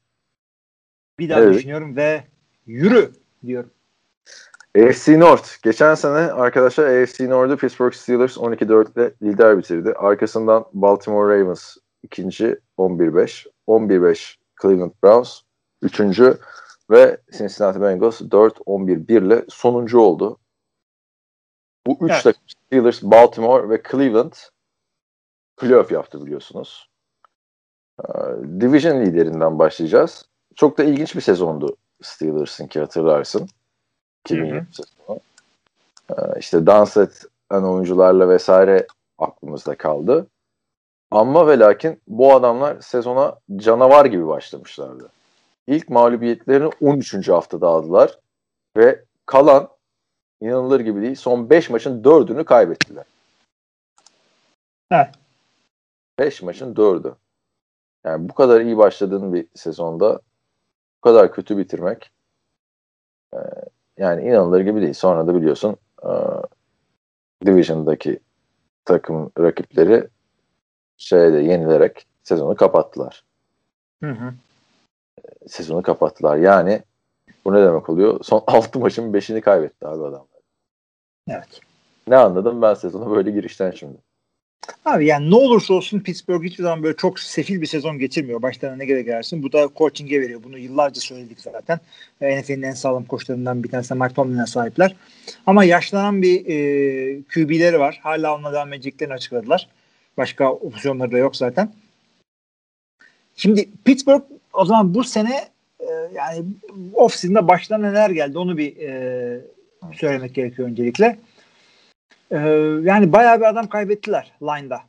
bir daha Evet. düşünüyorum ve yürü diyorum. AFC North. Geçen sene arkadaşlar AFC North'u Pittsburgh Steelers 12-4 ile lider bitirdi. Arkasından Baltimore Ravens ikinci 11-5. 11-5 Cleveland Browns üçüncü ve Cincinnati Bengals 4-11-1 ile sonuncu oldu. Bu üç Evet. takım Steelers, Baltimore ve Cleveland playoff yaptı biliyorsunuz. Ee, Division liderinden başlayacağız. Çok da ilginç bir sezondu Steelers'ın ki hatırlarsın. 2020 sezonu. Ee, işte dans eden oyuncularla vesaire aklımızda kaldı. Ama ve lakin bu adamlar sezona canavar gibi başlamışlardı. İlk mağlubiyetlerini 13. haftada aldılar ve kalan inanılır gibi değil son 5 maçın 4'ünü kaybettiler. Evet. 5 maçın 4'ü. Yani bu kadar iyi başladığın bir sezonda bu kadar kötü bitirmek e, yani inanılır gibi değil. Sonra da biliyorsun e, Division'daki takım rakipleri şeyde yenilerek sezonu kapattılar. Hı hı. Sezonu kapattılar. Yani bu ne demek oluyor? Son 6 maçın 5'ini kaybetti abi adamlar. Evet. Ne anladım ben sezona böyle girişten şimdi. Abi yani ne olursa olsun Pittsburgh hiçbir zaman böyle çok sefil bir sezon geçirmiyor. Başlarına ne gerek gelsin. Bu da coaching'e veriyor. Bunu yıllarca söyledik zaten. E, NFL'in en sağlam koçlarından bir tanesi Mike Tomlin'e sahipler. Ama yaşlanan bir e, QB'leri var. Hala onunla devam edeceklerini açıkladılar. Başka opsiyonları da yok zaten. Şimdi Pittsburgh o zaman bu sene e, yani off-season'da başlarına neler geldi onu bir e, söylemek gerekiyor öncelikle. Ee, yani bayağı bir adam kaybettiler line'da.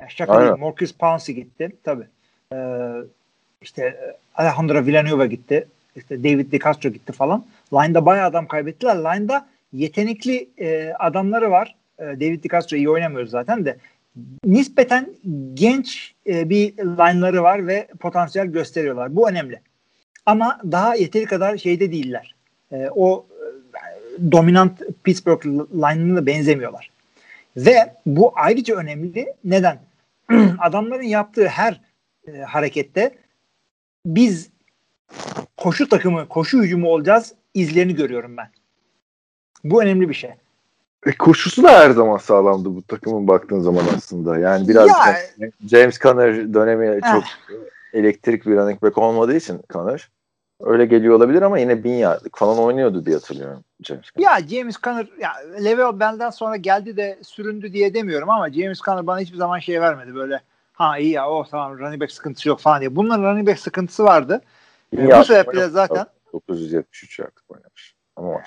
Yani şaka Aynen. değil. Marcus Pouncey gitti. Tabii. Ee, işte e, Alejandro Villanueva gitti. İşte David DeCastro gitti falan. Line'da bayağı adam kaybettiler. Line'da yetenekli e, adamları var. E, David DeCastro iyi oynamıyor zaten de. Nispeten genç e, bir line'ları var ve potansiyel gösteriyorlar. Bu önemli. Ama daha yeteri kadar şeyde değiller. E, o dominant Pittsburgh line'ına da benzemiyorlar. Ve bu ayrıca önemli. Neden? Adamların yaptığı her e, harekette biz koşu takımı, koşu hücumu olacağız izlerini görüyorum ben. Bu önemli bir şey. E, koşusu da her zaman sağlamdı bu takımın baktığın zaman aslında. Yani biraz Ya- James Conner dönemi Eh. çok elektrik bir running back olmadığı için Conner öyle geliyor olabilir ama yine bin yardlık falan oynuyordu diye hatırlıyorum James Conner. Ya James Conner ya Le'Veon benden sonra geldi de süründü diye demiyorum ama James Conner bana hiçbir zaman şey vermedi böyle ha iyi ya o tamam running back sıkıntısı yok falan diye. Bunların running back sıkıntısı vardı. Bin E, bu sebeple zaten 973 yardlık oynamış. Ama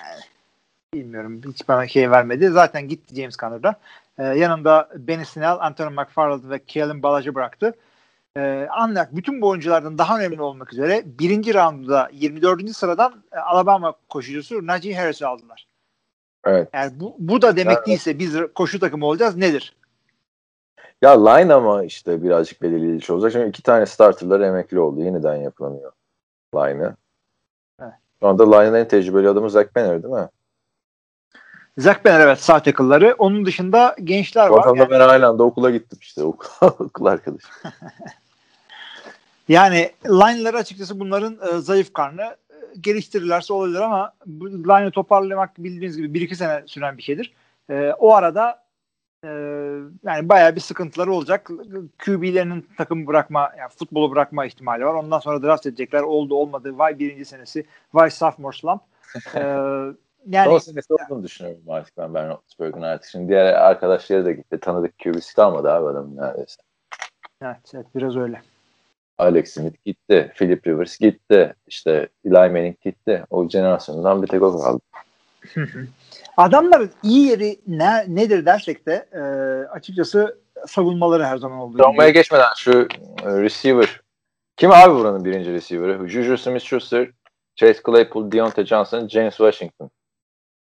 bilmiyorum hiç bana şey vermedi. Zaten gitti James Conner'da. Ee, yanında Benny Snell, Anthony McFarland ve Kalen Balaj'ı bıraktı. Ee, ancak bütün bu oyunculardan daha önemli olmak üzere birinci roundda 24. sıradan e, Alabama koşucusu Najee Harris'i aldılar. evet. Yani bu, bu da demek Evet. değilse biz koşu takımı olacağız nedir? Ya line ama işte birazcık belirleyici olacak. Şimdi iki tane starterlar emekli oldu. Yeniden yapılamıyor line'ı. Evet. Şu anda line'ın en tecrübeli adamı Zach Banner değil mi? Zach Banner evet sağ tackle'ları. Onun dışında gençler var. zaman Yani, ben aynı anda okula gittim işte. Okul, okul arkadaşım. yani line'ları açıkçası bunların e, zayıf karnı e, geliştirirlerse olabilir ama line'ı toparlamak bildiğiniz gibi 1-2 sene süren bir şeydir. E, o arada e, yani bayağı bir sıkıntıları olacak. QB'lerinin takım bırakma, yani futbolu bırakma ihtimali var. Ondan sonra draft edecekler. Oldu olmadı. Vay birinci senesi. Vay sophomore slump. E, yani Son senesi olduğunu düşünüyorum artık ben Ben Roethlisberger'ın artık. Şimdi diğer arkadaşları da gitti. Tanıdık QB'si kalmadı abi adamın neredeyse. evet, evet biraz öyle. Alex Smith gitti. Philip Rivers gitti. İşte Eli Manning gitti. O jenerasyondan bir tek o kaldı. Adamların iyi yeri ne, nedir dersek de e, açıkçası savunmaları her zaman olduğu Savunmaya geçmeden şu e, receiver. Kim abi buranın birinci receiver'ı? Juju Smith-Schuster, Chase Claypool, Deontay Johnson, James Washington.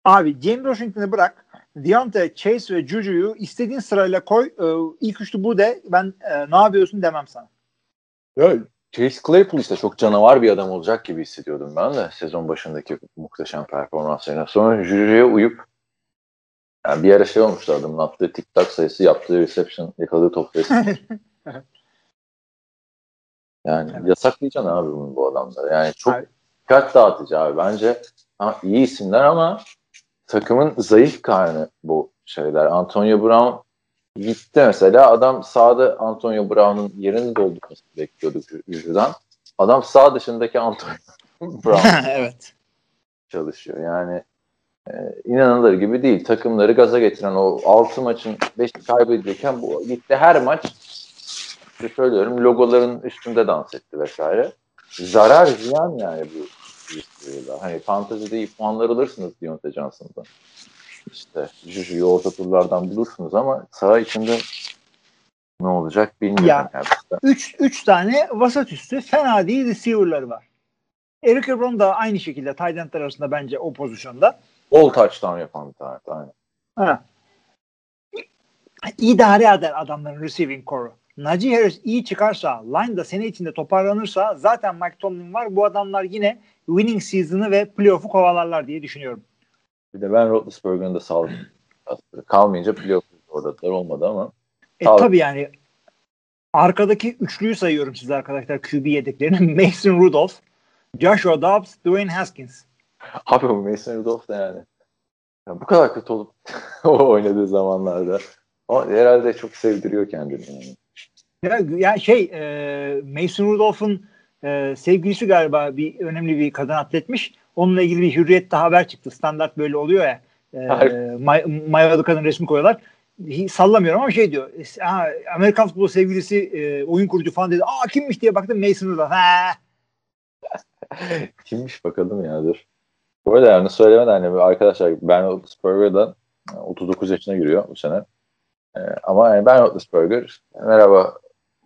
Abi James Washington'ı bırak. Deontay, Chase ve Juju'yu istediğin sırayla koy. E, ilk üçlü bu de. Ben e, ne yapıyorsun demem sana. Ya Chase Claypool işte çok canavar bir adam olacak gibi hissediyordum ben de sezon başındaki muhteşem performanslarına. Sonra Juju'ya uyup yani bir ara şey olmuştu adamın attığı tik-tak sayısı, yaptığı reception, yakaladığı top sayısı. Yani Evet. yasaklayacaksın abi bunu bu adamları. Yani çok Abi- dikkat dağıtıcı abi. Bence ha, iyi isimler ama takımın zayıf karnı bu şeyler. Antonio Brown gitti mesela. Adam sağda Antonio Brown'un yerini doldurmasını bekliyorduk Juju'dan. Adam sağ dışındaki Antonio Brown evet. çalışıyor. Yani inanılır gibi değil. Takımları gaza getiren o 6 maçın 5'i kaybedilirken bu gitti her maç söylüyorum logoların üstünde dans etti vesaire. Zarar ziyan yani bu ilişkiyle. Hani fantezide iyi puanlar alırsınız Dionte Johnson'dan. İşte Juju'yu orta turlardan bulursunuz ama saha içinde ne olacak bilmiyorum. Ya, yani. 3 3 tane vasat üstü fena değil receiver'ları var. Eric Ebron da aynı şekilde tight arasında bence o pozisyonda. All touchdown yapan bir tane. Aynen. Ha. İdare eder adamların receiving core'u. Najee Harris iyi çıkarsa, line da sene içinde toparlanırsa zaten Mike Tomlin var. Bu adamlar yine winning season'ı ve playoff'u kovalarlar diye düşünüyorum. Bir de ben Roethlisberger'ın da sağlık kalmayınca playoff oradalar olmadı ama E tabi yani arkadaki üçlüyü sayıyorum size arkadaşlar QB yedeklerini. Mason Rudolph, Joshua Dobbs, Dwayne Haskins. Abi bu Mason Rudolph da yani. Ya bu kadar kötü olup o oynadığı zamanlarda. O herhalde çok sevdiriyor kendini. Yani. Ya, ya şey e, Mason Rudolph'un e, sevgilisi galiba bir önemli bir kadın atletmiş. Onunla ilgili bir hürriyette haber çıktı. Standart böyle oluyor ya. E, may, mayalı kadın resmi koyuyorlar. Sallamıyorum ama şey diyor. Amerikan futbolu sevgilisi e, oyun kurucu falan dedi. Aa kimmiş diye baktım Mason Rudolph. Ha. kimmiş bakalım ya dur. Bu arada yani söylemeden hani arkadaşlar Ben Roethlisberger'dan 39 yaşına giriyor bu sene. Ee, ama yani Ben Roethlisberger merhaba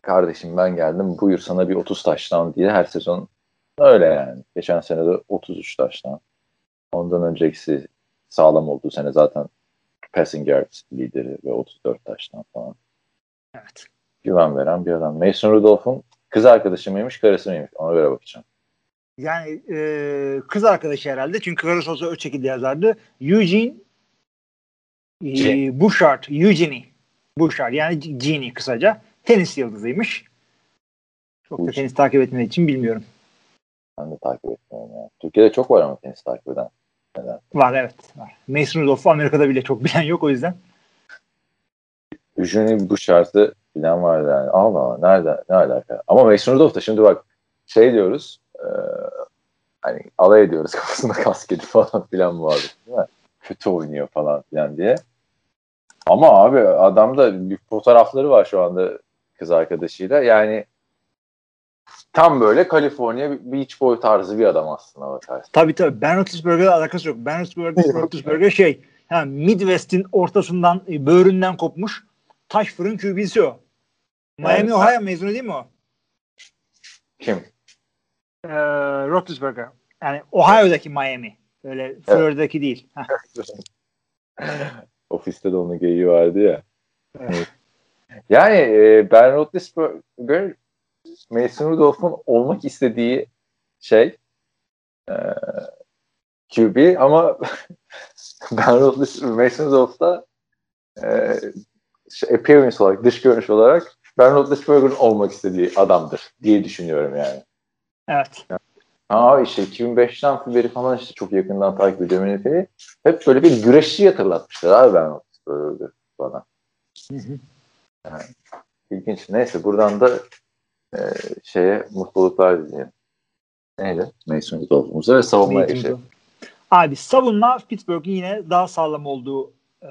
kardeşim ben geldim buyur sana bir 30 taştan diye her sezon öyle yani. Geçen sene de 33 taştan. Ondan önceki sağlam olduğu sene zaten passing yards lideri ve 34 taştan falan. Evet. Güven veren bir adam. Mason Rudolph'un kız arkadaşı mıymış, karısı mıymış? Ona göre bakacağım. Yani e, kız arkadaşı herhalde. Çünkü karısı olsa o şekilde yazardı. Eugene e, Bouchard. Eugenie Bouchard. Yani Genie kısaca. Tenis yıldızıymış. Çok Bouchard. da tenis takip etmediği için bilmiyorum. Ben de takip etmiyorum ya. Türkiye'de çok var ama tenis takip eden. Neden? Var evet. Var. Mason Rudolph'u Amerika'da bile çok bilen yok o yüzden. Eugenie Bouchard'ı bilen var yani. Allah nerede ne alaka? Ama Mason Rudolph da şimdi bak şey diyoruz e, hani alay ediyoruz kafasında kasketi falan filan muhabbet değil mi? Kötü oynuyor falan filan diye. Ama abi adamda bir fotoğrafları var şu anda kız arkadaşıyla. Yani tam böyle Kaliforniya Beach Boy tarzı bir adam aslında bakarsın. Tabii tabii. Ben Roethlisberger'la alakası yok. Ben Roethlisberger şey ha, Midwest'in ortasından e, böğründen kopmuş taş fırın QB'si o. Miami evet. Ohio mezunu değil mi o? Kim? Ee, Roethlisberger. Yani Ohio'daki Miami. Öyle Florida'daki evet. değil. Ofiste de onun geyiği vardı ya. Evet. Yani e, Ben Roethlisberger Mason Rudolph'un olmak istediği şey e, QB ama Ben Roethlisberger Mason Rudolph'da e, şey, appearance olarak, dış görünüş olarak Ben Roethlisberger'ın olmak istediği adamdır diye düşünüyorum yani. Evet. Aa işte 2005'ten beri falan işte çok yakından takip ediyorum NFL'i. Hep böyle bir güreşçi hatırlatmışlar abi Ben Roethlisberger bana. Hı hı. Yani, ilginç. Neyse buradan da e, şeye mutluluklar dileyelim. Neydi? Mason Rudolph'umuza ve savunmaya geçelim. Abi savunma Pittsburgh'in yine daha sağlam olduğu e,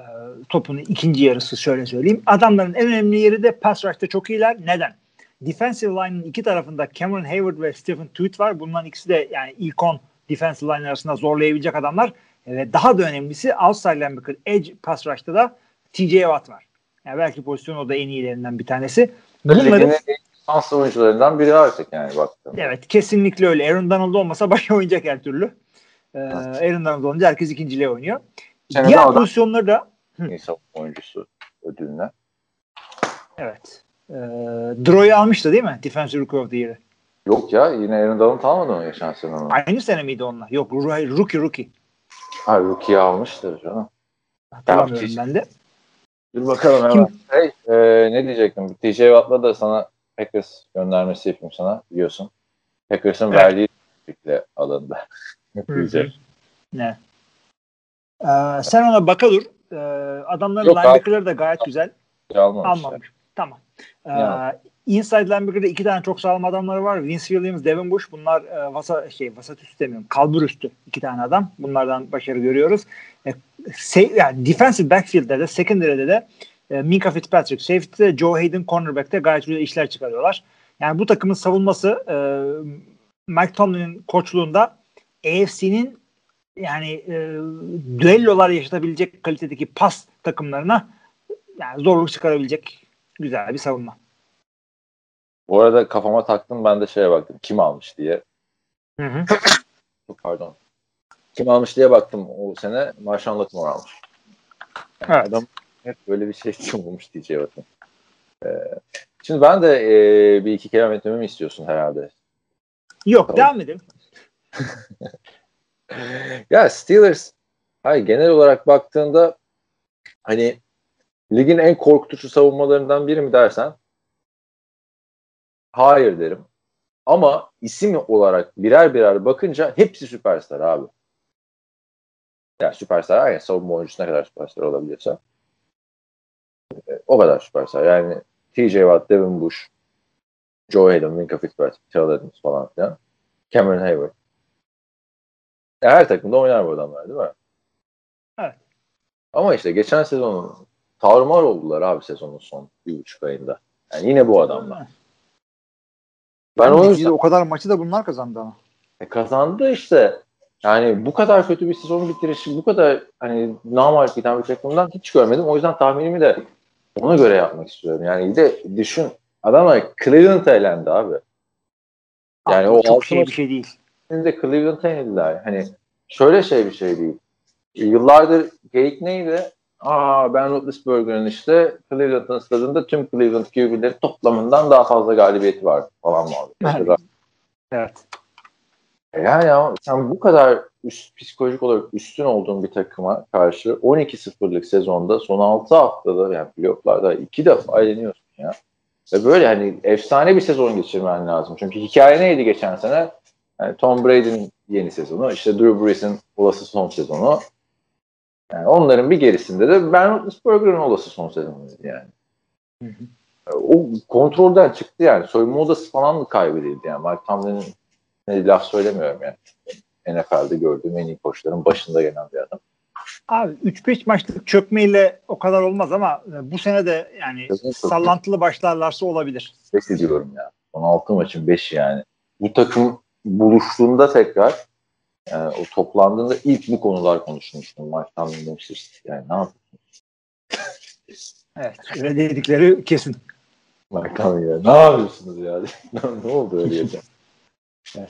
topun ikinci yarısı şöyle söyleyeyim. Adamların en önemli yeri de pass rush'ta çok iyiler. Neden? Defensive line'ın iki tarafında Cameron Hayward ve Stephen Tweed var. Bunların ikisi de yani ilk 10 defensive line arasında zorlayabilecek adamlar. Ve daha da önemlisi outside linebacker edge pass rush'ta da TJ Watt var. Yani belki pozisyon o da en iyilerinden bir tanesi. Bunların şanslı oyuncularından biri artık yani baktığımda. Evet kesinlikle öyle. Aaron Donald olmasa başa oynayacak her türlü. Ee, Aaron Donald olunca herkes ikinciliğe oynuyor. Diğer Diğer pozisyonlarda insan oyuncusu ödülüne. Evet. Ee, Droy'u almıştı değil mi? Defensive Rookie of the Year'ı. Yok ya yine Aaron Donald almadı mı geçen sene onu? Aynı sene miydi onlar? Yok rookie rookie. Ha rookie'yi almıştır canım. Hatırlamıyorum ya, ben de. Dur bakalım hemen. Kim? Hey, e, ne diyecektim? TJ Watt'la da sana Packers göndermesi yapayım sana biliyorsun. Packers'ın evet. verdiği fikre alındı. ne? Ee, sen ona baka dur. Ee, adamların linebacker'ları da gayet güzel. Almamış. Almamış. Tamam. Ee, inside linebacker'da iki tane çok sağlam adamları var. Vince Williams, Devin Bush. Bunlar e, vasa, şey, vasat üstü demiyorum. Kalbur üstü iki tane adam. Bunlardan başarı görüyoruz. E, se, yani defensive backfield'de de secondary'de de e, Minka Fitzpatrick, safety'de Joe Hayden, cornerback'te gayet güzel işler çıkarıyorlar. Yani bu takımın savunması e, Mike Tomlin'in koçluğunda AFC'nin yani e, düellolar yaşatabilecek kalitedeki pas takımlarına yani zorluk çıkarabilecek güzel bir savunma. Bu arada kafama taktım ben de şeye baktım. Kim almış diye. Hı hı. Pardon. Kim almış diye baktım o sene. Marshawn Lattimore almış. Yani Evet. Adam hep böyle bir şey bulmuş diyeceğe bakın. Ee, şimdi ben de e, bir iki kelam etmemi istiyorsun herhalde. Yok Tamam. devam edelim. Ya Steelers hayır, genel olarak baktığında hani ligin en korkutucu savunmalarından biri mi dersen hayır derim. Ama isim olarak birer birer bakınca hepsi süperstar abi. Yani süperstar yani savunma oyuncusu ne kadar süperstar olabiliyorsa e, o kadar süperstar. Yani TJ Watt, Devin Bush, Joe Hayden, Minka Fitzpatrick, Terrell Edmonds falan filan. Cameron Hayward. Ya her takımda oynar bu adamlar değil mi? Evet. Ama işte geçen sezonun tarumar oldular abi sezonun son bir buçuk ayında. Yani yine bu adamlar. Ben o yüzden o kadar maçı da bunlar kazandı ama. e, kazandı işte. Yani bu kadar kötü bir sezon bitirişi, bu kadar hani namağlup giden bir takımdan hiç görmedim. O yüzden tahminimi de ona göre yapmak istiyorum. Yani bir de düşün adamlar Cleveland elendi abi. Yani Abi, o çok şey bir şey değil. de Cleveland'a yenildiler. Hani şöyle şey bir şey değil. Yıllardır geyik neydi? Aa Ben Roethlisberger'ın işte Cleveland'ın stadında tüm Cleveland QB'leri toplamından daha fazla galibiyeti var falan muhabbet. Evet. Evet. E Yani ama sen bu kadar üst, psikolojik olarak üstün olduğun bir takıma karşı 12-0'lık sezonda son 6 haftada yani playofflarda iki defa eğleniyorsun ya. Ve böyle hani efsane bir sezon geçirmen lazım. Çünkü hikaye neydi geçen sene? Yani Tom Brady'nin yeni sezonu, işte Drew Brees'in olası son sezonu. Yani onların bir gerisinde de Ben Roethlisberger'ın olası son sezonu yani. Hı hı. O kontrolden çıktı yani. Soyunma odası falan kaybedildi yani. Mike Tomlin'in ne laf söylemiyorum yani. NFL'de gördüğüm en iyi koçların başında gelen bir adam. Abi 3-5 maçlık çökmeyle o kadar olmaz ama e, bu sene de yani Kesinlikle. sallantılı başlarlarsa olabilir. 5 ediyorum ya. Son 6 maçın 5'i yani. Bu takım buluştuğunda tekrar yani o toplandığında ilk bu konular konuşulmuştu. Mike Tomlin demiştir. Yani ne yapıyorsun? Evet. Öyle dedikleri kesin. Tomlin ya. Ne yapıyorsunuz ya? ne oldu öyle ya?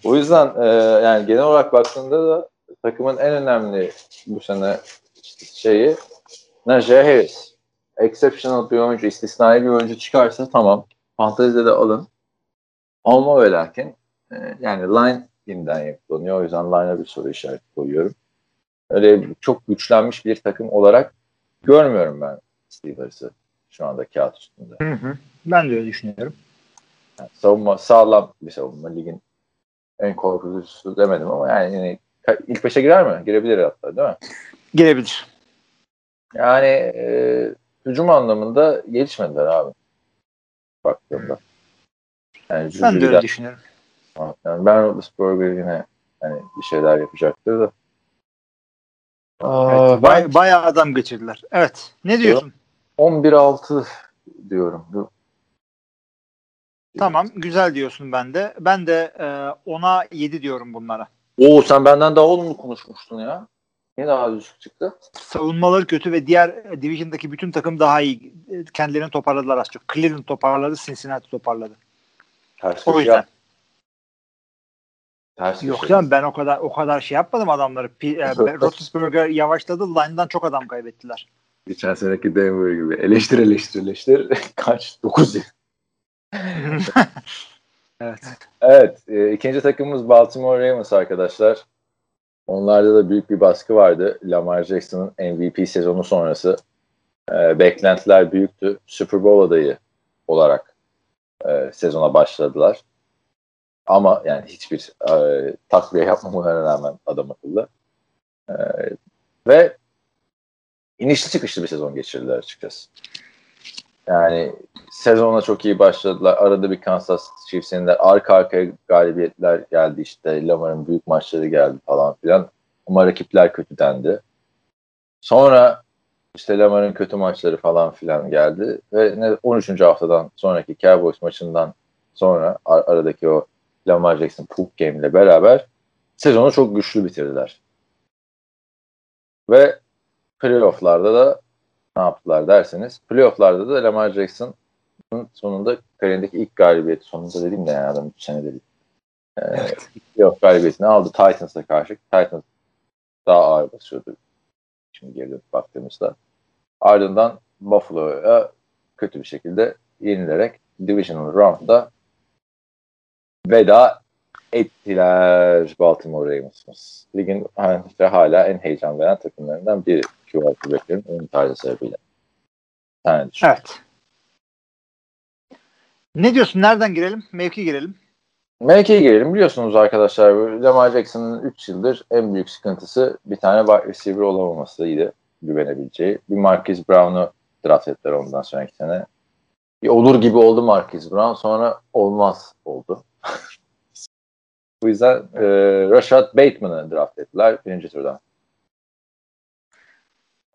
O yüzden e, yani genel olarak baktığında da takımın en önemli bu sene işte şeyi Najee Harris. Exceptional bir oyuncu, istisnai bir oyuncu çıkarsa tamam. Fantezide de alın. Olma ve lakin e, yani line yeniden yapılanıyor. O yüzden line'a bir soru işareti koyuyorum. Öyle çok güçlenmiş bir takım olarak görmüyorum ben Steelers'ı şu anda kağıt üstünde. Hı hı. Ben de öyle düşünüyorum. Yani savunma sağlam bir savunma. Ligin en korkutucusu demedim ama yani, yani ilk beşe girer mi? Girebilir hatta değil mi? Gelebilir. Yani e, hücum anlamında gelişmediler abi. Baktığımda. Yani Ben de öyle düşünüyorum. Yani ben Roethlisberger yine hani bir şeyler yapacaktır da. Aa, Evet, bay- bayağı adam geçirdiler. Evet. Ne diyorsun? 11-6 diyorum. Tamam. Güzel diyorsun ben de. Ben de e, 10'a 7 diyorum bunlara. Oo sen benden daha olumlu konuşmuştun ya. Niye daha düşük çıktı? Savunmaları kötü ve diğer division'daki bütün takım daha iyi. E, Kendilerini toparladılar az çok. Cleveland toparladı, Cincinnati toparladı. Ters O yüzden. yap- Ters Yok köşe. canım ben o kadar o kadar şey yapmadım adamları. P- e. Roethlisberger yavaşladı. Line'dan çok adam kaybettiler. Geçen seneki Denver gibi. Eleştir eleştir eleştir. Kaç? 9 evet. Evet. E, ikinci takımımız Baltimore Ravens arkadaşlar. Onlarda da büyük bir baskı vardı. Lamar Jackson'ın MVP sezonu sonrası. E, beklentiler büyüktü. Super Bowl adayı olarak e, sezona başladılar. Ama yani hiçbir e, takviye yapmamalarına rağmen adam akıllı. E, ve inişli çıkışlı bir sezon geçirdiler açıkçası. Yani sezona çok iyi başladılar. Arada bir Kansas Chiefs'inler arka arkaya galibiyetler geldi işte. Lamar'ın büyük maçları geldi falan filan. Ama rakipler kötü dendi. Sonra işte Lamar'ın kötü maçları falan filan geldi ve 13. haftadan sonraki Cowboys maçından sonra ar- aradaki o Lamar Jackson poop game ile beraber sezonu çok güçlü bitirdiler. Ve playofflarda da ne yaptılar derseniz playofflarda da Lamar Jackson'ın sonunda kariyerindeki ilk galibiyeti sonunda dedim de yani adam 3 sene dedi. Ee, evet. playoff galibiyetini aldı Titans'a karşı. Titans daha ağır basıyordu. Şimdi geri dönüp baktığımızda. Ardından Buffalo'ya kötü bir şekilde yenilerek Divisional Round'da veda ettiler Baltimore Ravens. Ligin işte hala en heyecan veren takımlarından biri quarterback'lerin oyun tarzı sebebiyle. Yani evet. Ne diyorsun? Nereden girelim? Mevki girelim. Mevki'ye girelim. Biliyorsunuz arkadaşlar Lamar Jackson'ın 3 yıldır en büyük sıkıntısı bir tane wide receiver olamamasıydı. Güvenebileceği. Bir Marquise Brown'u draft ettiler ondan sonraki sene. Bir olur gibi oldu Marquise Brown. Sonra olmaz oldu. Bu yüzden e, Rashad Bateman'ı draft ettiler birinci turdan.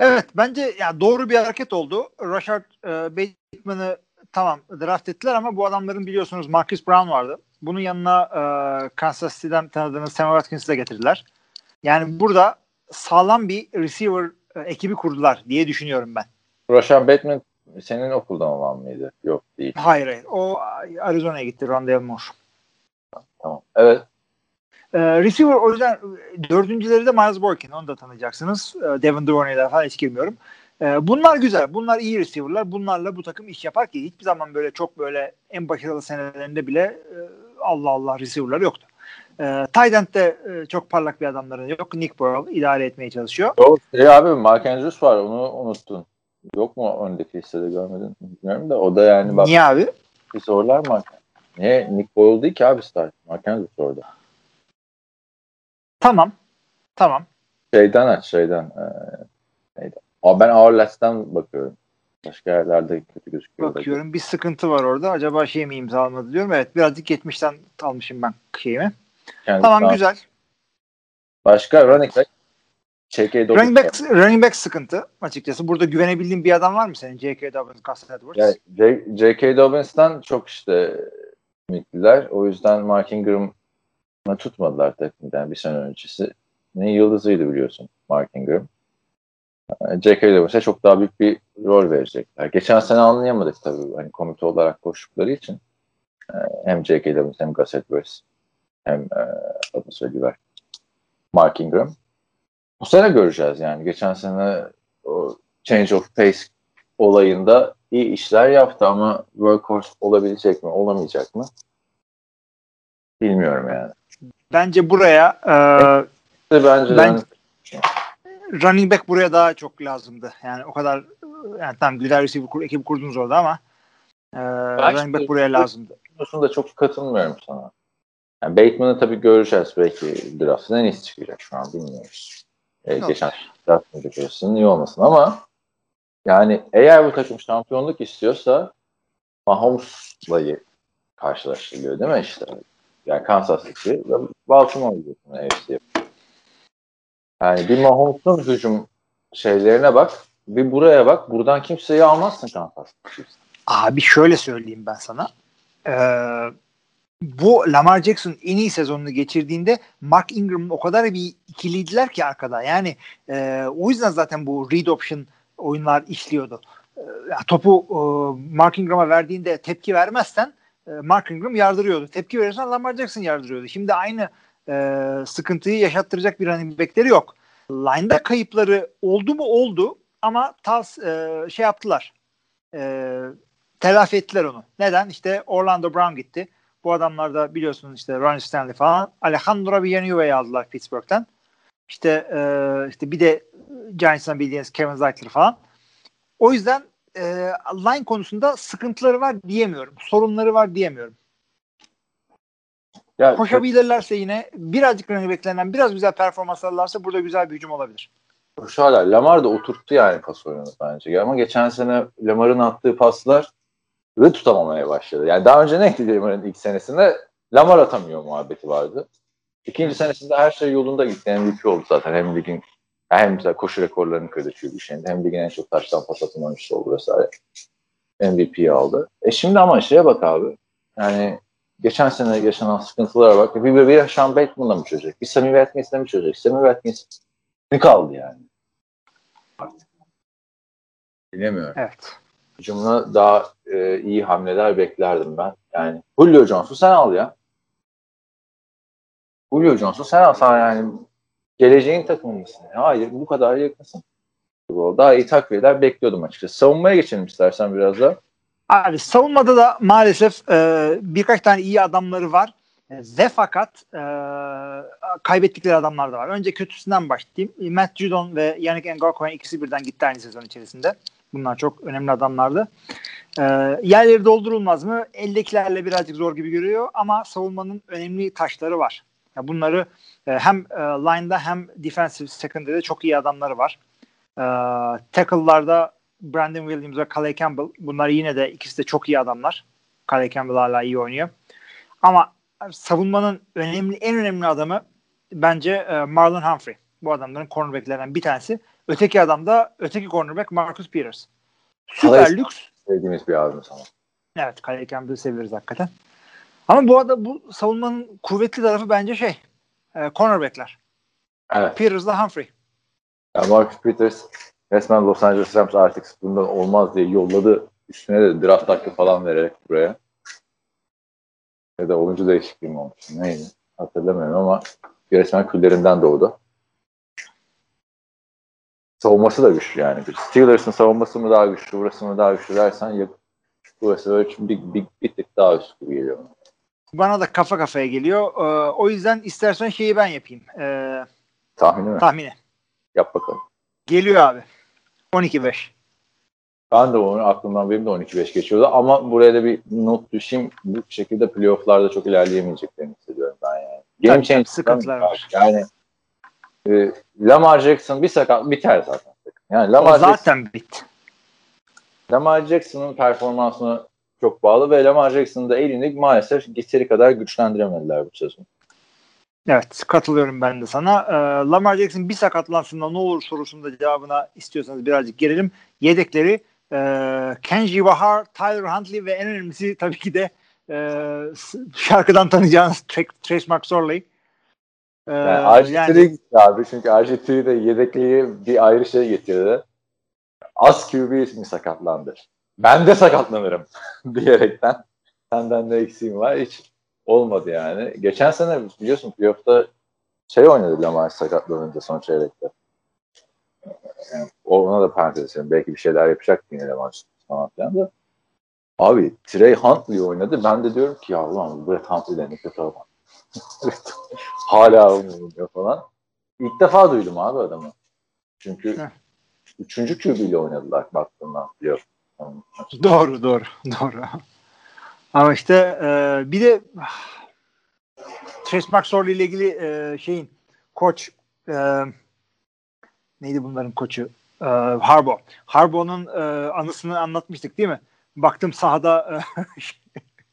Evet bence ya doğru bir hareket oldu. Rashad e, Bateman'ı tamam draft ettiler ama bu adamların biliyorsunuz Marcus Brown vardı. Bunun yanına e, Kansas City'den tanıdığınız Sam Watkins'i de getirdiler. Yani burada sağlam bir receiver e, ekibi kurdular diye düşünüyorum ben. Rashad Bateman senin okuldan olan mıydı? Yok değil. Hayır hayır. O Arizona'ya gitti. Rondale Moore. Tamam. Evet. E, receiver o yüzden dördüncüleri de Miles Boykin. Onu da tanıyacaksınız. E, Devin Duvernay'den falan hiç girmiyorum. E, bunlar güzel. Bunlar iyi receiver'lar. Bunlarla bu takım iş yapar ki hiçbir zaman böyle çok böyle en başarılı senelerinde bile e, Allah Allah receiver'lar yoktu. E, Tydent'te e, çok parlak bir adamların yok. Nick Burrow idare etmeye çalışıyor. Yok. E abi Mark Andrews var. Onu unuttun. Yok mu öndeki listede görmedin? Bilmiyorum da o da yani bak. Niye abi? Bir sorular Mark. Niye? Nick Boyle değil ki abi start. Mark Andrews orada. Tamam. Tamam. Şeyden aç şeyden. E, neydi? Abi ben Hourless'ten bakıyorum. Başka yerlerde kötü gözüküyor. Bakıyorum bir sıkıntı var orada. Acaba şey mi imzalamadı diyorum. Evet birazcık 70'ten almışım ben şeyimi. Kendisi tamam daha... güzel. Başka running back J.K. Running back, running back sıkıntı açıkçası. Burada güvenebildiğin bir adam var mı senin? J.K. Dobbins, Gus Edwards. Yani J.K. Dobbins'tan çok işte ümitliler. O yüzden Mark Ingram'ı tutmadılar takımdan bir sene öncesi. Ne yıldızıydı biliyorsun Mark Ingram. J.K. Dobbins'e çok daha büyük bir rol verecekler. Geçen sene anlayamadık tabii hani komite olarak koştukları için. Ee, hem J.K. Dobbins hem Gus Edwards hem e, adını söylüyorlar Mark Ingram. Bu sene göreceğiz yani. Geçen sene o change of pace olayında iyi işler yaptı ama workhorse olabilecek mi, olamayacak mı? Bilmiyorum yani. Bence buraya e, bence ben, running back buraya daha çok lazımdı. Yani o kadar yani tam güzel receiver kur, ekibi kurdunuz orada ama e, running back buraya lazımdı. Konusunda çok katılmıyorum sana. Yani Bateman'ı tabii göreceğiz belki draft'ın en iyisi çıkacak şu an bilmiyoruz. Ee, geçen draft mücadelesinin iyi olmasın ama yani eğer bu takım şampiyonluk istiyorsa Mahomes'la karşılaştırılıyor değil mi işte? Yani Kansas City ve Baltimore diyorsun AFC'ye. Yani bir Mahomes'un hücum şeylerine bak. Bir buraya bak. Buradan kimseyi almazsın Kansas Abi şöyle söyleyeyim ben sana. Ee, bu Lamar Jackson en iyi sezonunu geçirdiğinde Mark Ingram'ın o kadar bir ikiliydiler ki arkada. Yani e, o yüzden zaten bu read option oyunlar işliyordu. E, topu e, Mark Ingram'a verdiğinde tepki vermezsen e, Mark Ingram yardırıyordu. Tepki verirsen Lamar Jackson yardırıyordu. Şimdi aynı e, sıkıntıyı yaşattıracak bir running back'leri yok. Line'da kayıpları oldu mu oldu ama tas e, şey yaptılar. E, telafi ettiler onu. Neden? İşte Orlando Brown gitti. Bu adamlar da biliyorsunuz işte Ronnie Stanley falan. Alejandro Villanueva'yı aldılar Pittsburgh'ten. İşte e, işte bir de Giants'tan bildiğiniz Kevin Zeitler falan. O yüzden e, line konusunda sıkıntıları var diyemiyorum. Sorunları var diyemiyorum. Ya, Koşabilirlerse yine birazcık running backlerinden biraz güzel performans alırlarsa burada güzel bir hücum olabilir. Hala Lamar da oturttu yani pas oyunu bence. Ama geçen sene Lamar'ın attığı paslar ve tutamamaya başladı. Yani daha önce neydi Lamar'ın ilk senesinde? Lamar atamıyor muhabbeti vardı. İkinci senesinde her şey yolunda gitti. MVP oldu zaten. Hem ligin hem mesela koşu rekorlarını kırdı şeyinde. Hem ligin en çok taştan pas atan oyuncusu oldu vesaire. MVP'yi aldı. E şimdi ama şeye bak abi. Yani geçen sene yaşanan sıkıntılara bak. Bir, bir, bir Sean Bateman'la mı çözecek? Bir Sammy Watkins'le mi çözecek? Sammy Watkins mi kaldı yani? Artık. Bilemiyorum. Evet. Hücumuna daha e, iyi hamleler beklerdim ben. Yani Julio Jones'u sen al ya. Julio Jones'u sen al. Sen yani geleceğin takımı mısın? Hayır bu kadar yakınsın. Daha iyi takviyeler bekliyordum açıkçası. Savunmaya geçelim istersen biraz da. Abi savunmada da maalesef e, birkaç tane iyi adamları var. E, ve fakat e, kaybettikleri adamlar da var. Önce kötüsünden başlayayım. Matt Judon ve Yannick Ngakou'nun ikisi birden gitti aynı sezon içerisinde. Bunlar çok önemli adamlardı. E, yerleri doldurulmaz mı? Eldekilerle birazcık zor gibi görüyor ama savunmanın önemli taşları var. Yani bunları e, hem e, line'da hem defensive secondary'de çok iyi adamları var. E, tackle'larda Brandon Williams ve Calais Campbell bunlar yine de ikisi de çok iyi adamlar. Calais Campbell hala iyi oynuyor. Ama savunmanın önemli en önemli adamı bence e, Marlon Humphrey. Bu adamların cornerback'lerinden bir tanesi. Öteki adam da öteki cornerback Marcus Peters. Süper Calais lüks. Sevdiğimiz bir abimiz ama. Evet Calais Campbell'ı seviyoruz hakikaten. Ama bu arada bu savunmanın kuvvetli tarafı bence şey e, cornerback'ler. Evet. Peters'la Humphrey. Ya Marcus Peters resmen Los Angeles Rams artık bundan olmaz diye yolladı. Üstüne de draft hakkı falan vererek buraya. Ya da oyuncu değişikliği mi olmuş? Neydi? Hatırlamıyorum ama resmen küllerinden doğdu. Savunması da güçlü yani. Steelers'ın savunması mı daha güçlü, burası mı daha güçlü dersen ya, burası böyle bir, bir, bir tık daha üst gibi geliyor. Bana da kafa kafaya geliyor. Ee, o yüzden istersen şeyi ben yapayım. Ee, Tahmini mi? tahmini. Yap bakalım. Geliyor abi. 12-5. Ben de onu aklımdan benim de 12-5 geçiyordu ama buraya da bir not düşeyim. Bu şekilde playofflarda çok ilerleyemeyeceklerini hissediyorum ben yani. Game Tabii, sıkıntılar var. Yani e, Lamar Jackson bir sakat biter zaten. Yani O Lamar, Jackson, zaten bitti. Lamar Jackson'ın performansına çok bağlı ve Lamar Jackson'ın da elini maalesef giteri kadar güçlendiremediler bu sezon. Evet katılıyorum ben de sana. Ee, Lamar Jackson bir sakatlansın ne olur sorusunda cevabına istiyorsanız birazcık gelelim. Yedekleri e, Kenji Bahar, Tyler Huntley ve en önemlisi tabii ki de e, şarkıdan tanıyacağınız Tra- Trace McSorley. Ee, Yani yani- RG3 gitti abi çünkü RG3 de yedekliği bir ayrı şey getirdi. Az QB mi sakatlandı? Ben de sakatlanırım diyerekten. Senden de eksiğim var. Hiç olmadı yani. Geçen sene biliyorsun playoff'ta şey oynadı Lamar sakatlanınca son çeyrekte. Yani ona da parantez. Belki bir şeyler yapacak yine Lamar falan filan da. Abi Trey Huntley oynadı. Ben de diyorum ki ya ulan bu Brett Huntley'den ne kötü adam. Hala oynuyor falan. İlk defa duydum abi adamı. Çünkü üçüncü QB ile oynadılar baktığımdan biliyorum. Doğru doğru doğru. Ama işte e, bir de Trace McSorley ile ilgili e, şeyin koç e, neydi bunların koçu? E, Harbo. Harbo'nun e, anısını anlatmıştık değil mi? Baktım sahada e,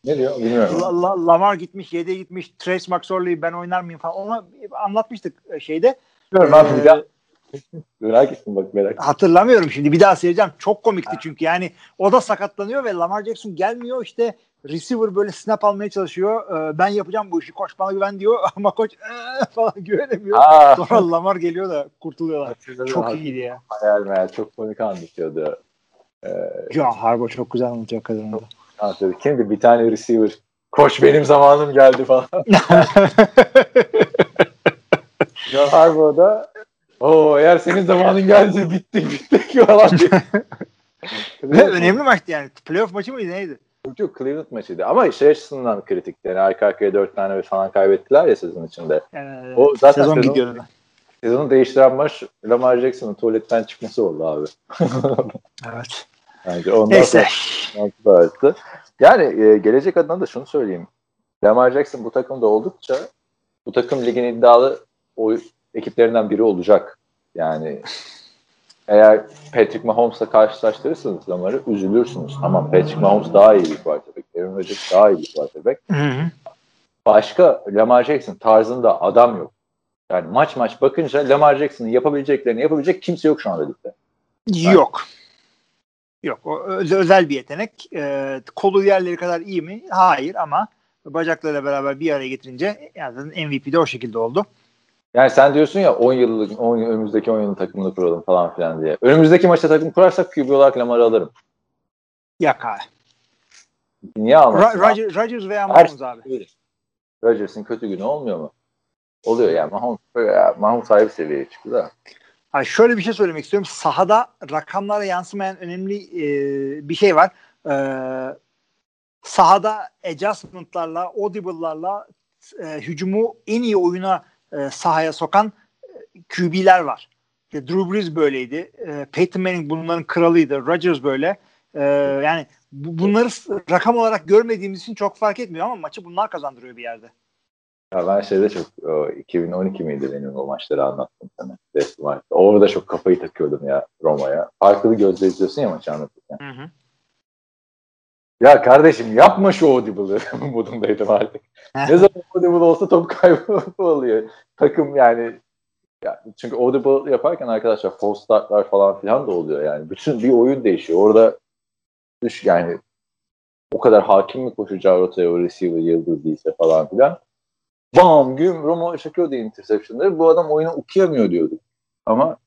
Ne diyor bilmiyorum. La- La- Lamar gitmiş, yede gitmiş, Trace McSorley ben oynar mıyım falan. Onu anlatmıştık e, şeyde. Bilmiyorum abi bir Ee, daha. Merak ettim bak merak ettim. Hatırlamıyorum şimdi bir daha seyredeceğim. Çok komikti çünkü yani o da sakatlanıyor ve Lamar Jackson gelmiyor işte receiver böyle snap almaya çalışıyor. Ee, ben yapacağım bu işi koş bana güven diyor ama koç "Ee," falan güvenemiyor. Aa, Sonra Lamar geliyor da kurtuluyorlar. hatırladım. Çok iyiydi ya. Hayal meyal çok komik anlatıyordu. John Harbaugh çok güzel anlatıyor kadını. Anlatıyordu. Kimdi bir tane receiver. Koş benim zamanım geldi falan. John Harbaugh da o eğer senin zamanın geldi bittik bittik falan ve önemli maçtı yani. Playoff maçı mıydı neydi? Çok Cleveland maçıydı ama şey açısından kritik. Yani arka arkaya dört tane falan kaybettiler ya sezon içinde. Yani, O zaten sezon sezon- gidiyordu. Sezonu değiştiren maç Lamar Jackson'ın tuvaletten çıkması oldu abi. Evet. Bence ondan Neyse. sonra arttı. Yani e, gelecek adına da şunu söyleyeyim. Lamar Jackson bu takımda oldukça bu takım ligin iddialı o ekiplerinden biri olacak. Yani eğer Patrick Mahomes'la karşılaştırırsanız Lamar'ı üzülürsünüz. Tamam Patrick Mahomes daha iyi bir quarterback. Aaron Rodgers daha iyi bir quarterback. Başka Lamar Jackson tarzında adam yok. Yani maç maç bakınca Lamar Jackson'ın yapabileceklerini yapabilecek kimse yok şu anda ligde. Yok. Yok. O öz- özel bir yetenek. Ee, kolu yerleri kadar iyi mi? Hayır ama bacaklarıyla beraber bir araya getirince yani MVP de o şekilde oldu. Yani sen diyorsun ya 10 yıllık 10 yıl- önümüzdeki 10 yılın takımını kuralım falan filan diye. Önümüzdeki maçta takım kurarsak QB olarak Lamar'ı alırım. Yak abi. Niye almasın? Ra- Rodgers, Rodgers veya Her Mahomes abi. Rodgers'ın kötü günü olmuyor mu? Oluyor yani. Mahomes, ya, Mahomes ayrı bir seviyeye çıktı da. Ay şöyle bir şey söylemek istiyorum. Sahada rakamlara yansımayan önemli e, bir şey var. E, sahada adjustment'larla, audible'larla e, hücumu en iyi oyuna e, sahaya sokan e, QB'ler var. İşte Drew Brees böyleydi. E, Peyton Manning bunların kralıydı. Rodgers böyle. E, yani bu, bunları rakam olarak görmediğimiz için çok fark etmiyor ama maçı bunlar kazandırıyor bir yerde. Ya ben şeyde çok o, 2012 miydi benim o maçları anlattım sana. Orada çok kafayı takıyordum ya Roma'ya. Farklı gözle izliyorsun ya maçı anlatırken. Hı hı. Ya kardeşim yapma şu audible'ı modundaydım artık. ne zaman audible olsa top kaybı oluyor. Takım yani ya çünkü audible yaparken arkadaşlar false startlar falan filan da oluyor yani. Bütün bir oyun değişiyor. Orada düş yani o kadar hakim mi koşacağı rotaya o receiver yıldız değilse falan filan. Bam güm Romo çekiyordu interception'ları. Bu adam oyunu okuyamıyor diyorduk. Ama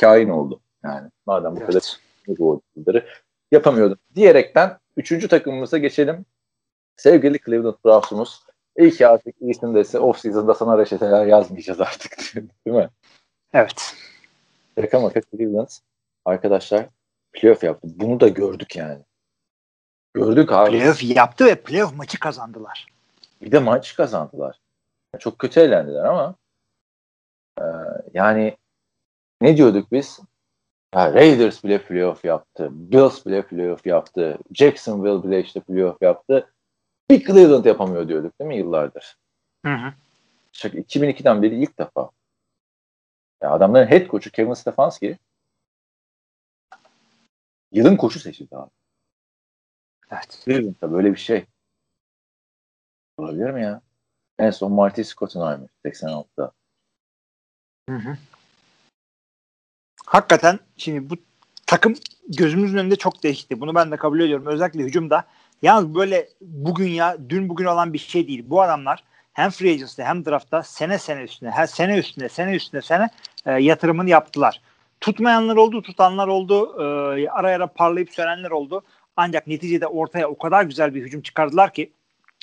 kain oldu. Yani madem bu kadar Evet. bu oyuncuları yapamıyordum. Diyerekten üçüncü takımımıza geçelim. Sevgili Cleveland Browns'umuz. İyi ki artık iyisindeyse off-season'da sana reçeteler yazmayacağız artık. Değil mi? Evet. Şaka maka Cleveland arkadaşlar playoff yaptı. Bunu da gördük yani. Gördük abi. Playoff yaptı ve playoff maçı kazandılar. Bir de maç kazandılar. Çok kötü eğlendiler ama e, yani ne diyorduk biz? Ya Raiders bile playoff yaptı. Bills bile playoff yaptı. Jacksonville bile işte playoff yaptı. Bir Cleveland yapamıyor diyorduk değil mi yıllardır? Hı hı. Şaka, 2002'den beri ilk defa. Ya adamların head coach'u Kevin Stefanski yılın koçu seçildi abi. Evet. Cleveland'da böyle bir şey. Olabilir mi ya? En son Marty Schottenheimer 86'da. Hı hı. Hakikaten şimdi bu takım gözümüzün önünde çok değişti. Bunu ben de kabul ediyorum. Özellikle hücumda. Yalnız böyle bugün ya dün bugün olan bir şey değil. Bu adamlar hem free agency'de hem draft'ta sene sene üstüne, her sene üstüne, sene üstüne sene e, yatırımını yaptılar. Tutmayanlar oldu, tutanlar oldu. E, ara ara parlayıp sönenler oldu. Ancak neticede ortaya o kadar güzel bir hücum çıkardılar ki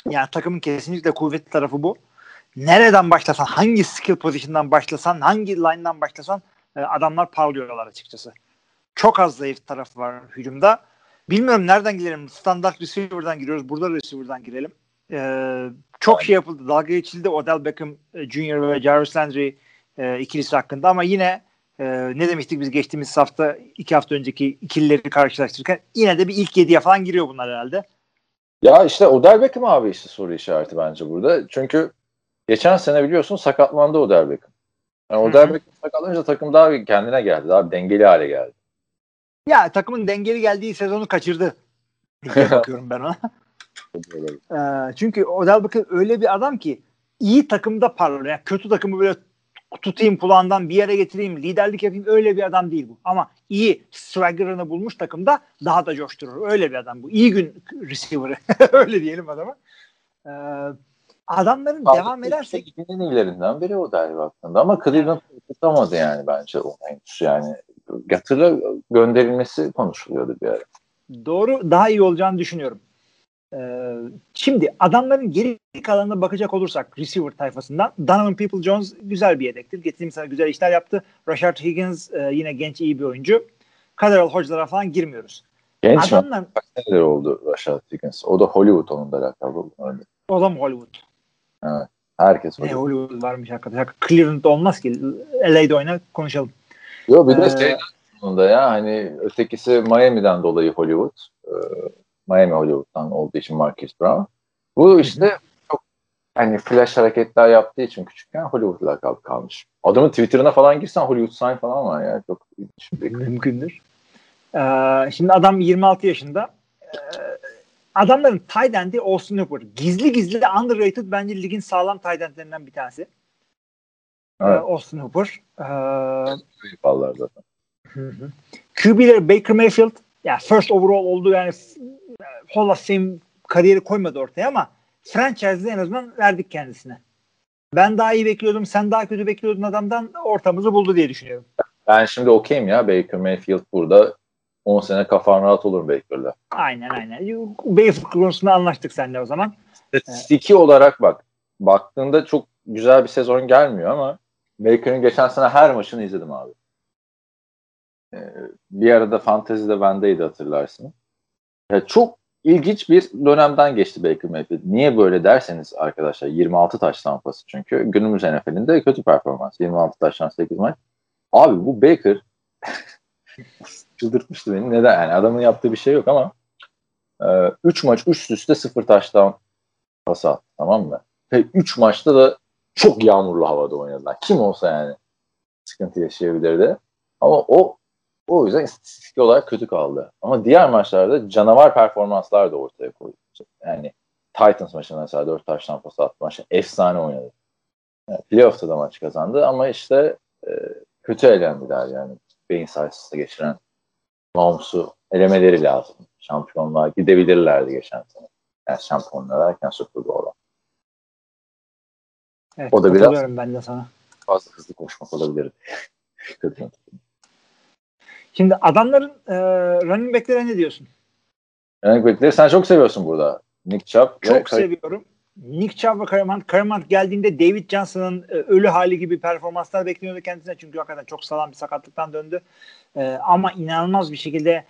yani takımın kesinlikle kuvvetli tarafı bu. Nereden başlasan, hangi skill position'dan başlasan, hangi line'dan başlasan e, adamlar parlıyorlar açıkçası. Çok az zayıf tarafı var hücumda. Bilmiyorum nereden girelim. Standart receiver'dan giriyoruz. Burada receiver'dan girelim. Ee, çok şey yapıldı. Dalga geçildi Odell Beckham e, Jr. ve Jarvis Landry e, ikilisi hakkında ama yine e, ne demiştik biz geçtiğimiz hafta iki hafta önceki ikilileri karşılaştırırken yine de bir ilk yediye falan giriyor bunlar herhalde. Ya işte Odell Beckham abi işte soru işareti bence burada. Çünkü geçen sene biliyorsun sakatlandı Odell Beckham. Yani hı. Beckham sakatlanınca takım daha kendine geldi. Daha dengeli hale geldi. Ya takımın dengeli geldiği sezonu kaçırdı. diye bakıyorum ben ona. Ee, çünkü Odell Beckham öyle bir adam ki iyi takımda parlıyor. Yani kötü takımı böyle tutayım kulağından bir yere getireyim, liderlik yapayım öyle bir adam değil bu. Ama iyi swagger'ını bulmuş takımda daha da coşturur. Öyle bir adam bu. İyi gün receiver'ı. öyle diyelim adama. Ee, adamların devam edersek En iyilerinden biri Odell baktığında ama Cleveland tutamadı yani bence o henüz yani. Hatırla gönderilmesi konuşuluyordu bir ara. doğru daha iyi olacağını düşünüyorum. Ee, şimdi adamların geri kalanına bakacak olursak receiver tayfasından Donovan People-Jones güzel bir yedektir. Getirdiğim sana güzel işler yaptı. Rashard Higgins e, yine genç iyi bir oyuncu. Kaderol Hocalara falan girmiyoruz. Genç mi? Adamlar Kaç seneler oldu Rashad Higgins? O da Hollywood onun da. Öyle. o da mı Hollywood? Herkes Ne Hollywood. Hollywood varmış hakikaten. Cleveland'da olmaz ki. LA'de oyna konuşalım. Yok bir de Ee, şey sonunda ya hani ötekisi Miami'den dolayı Hollywood. Ee, Miami Hollywood'dan olduğu için Marcus Brown. Bu işte çok hani flash hareketler yaptığı için küçükken Hollywood'la kal kalmış. Adamın Twitter'ına falan girsen Hollywood sign falan var ya. Çok mümkündür. Ee, şimdi adam 26 yaşında. Ee, adamların tight end'i Austin Hooper. Gizli gizli underrated bence ligin sağlam tight endlerinden bir tanesi. Ee, Evet. Austin Hooper. Ee, Vallahi zaten. Hı hı. QB'leri Baker Mayfield ya first overall oldu yani Hall of Fame kariyeri koymadı ortaya ama franchise'de en azından verdik kendisine. Ben daha iyi bekliyordum, sen daha kötü bekliyordun adamdan ortamızı buldu diye düşünüyorum. Ben şimdi okeyim ya Baker Mayfield burada 10 sene kafan rahat olur Baker'la. Aynen aynen. Mayfield konusunda anlaştık seninle o zaman. Statistiki olarak bak. Baktığında çok güzel bir sezon gelmiyor ama Baker'ın geçen sene her maçını izledim abi. Ee, bir arada fantezide bendeydi hatırlarsın. Ya çok ilginç bir dönemden geçti Baker Mayfield. Niye böyle derseniz arkadaşlar 26 taş tampası çünkü günümüz NFL'inde kötü performans. 26 taştan 8 maç. Abi bu Baker çıldırtmıştı beni. Neden? Yani adamın yaptığı bir şey yok ama 3 maç üst üste 0 taştan pas attı tamam mı? Ve 3 maçta da çok yağmurlu havada oynadılar. Kim olsa yani sıkıntı yaşayabilirdi. Ama o o yüzden istatistik olarak kötü kaldı. Ama diğer maçlarda canavar performanslar da ortaya koydu. Yani Titans maçında mesela 4 taştan pas attı maçta. Efsane oynadı. Yani playoff'ta da maç kazandı ama işte e, kötü elendiler yani. Beyin sarsıntısı geçiren Mahomes'u elemeleri lazım. Şampiyonluğa gidebilirlerdi geçen sene. Yani şampiyonlar derken Super Bowl'a. Evet, O da biraz- ben de sana. Fazla hızlı koşmak olabilir. Şimdi adamların e, running back'lere ne diyorsun? Running back'leri sen çok seviyorsun burada. Nick Chubb ve Çok Kay- seviyorum. Nick Chubb ve. Kareem Hunt geldiğinde David Johnson'ın e, ölü hali gibi performanslar bekliyordu kendisine. Çünkü hakikaten çok sağlam bir sakatlıktan döndü. E, ama inanılmaz bir şekilde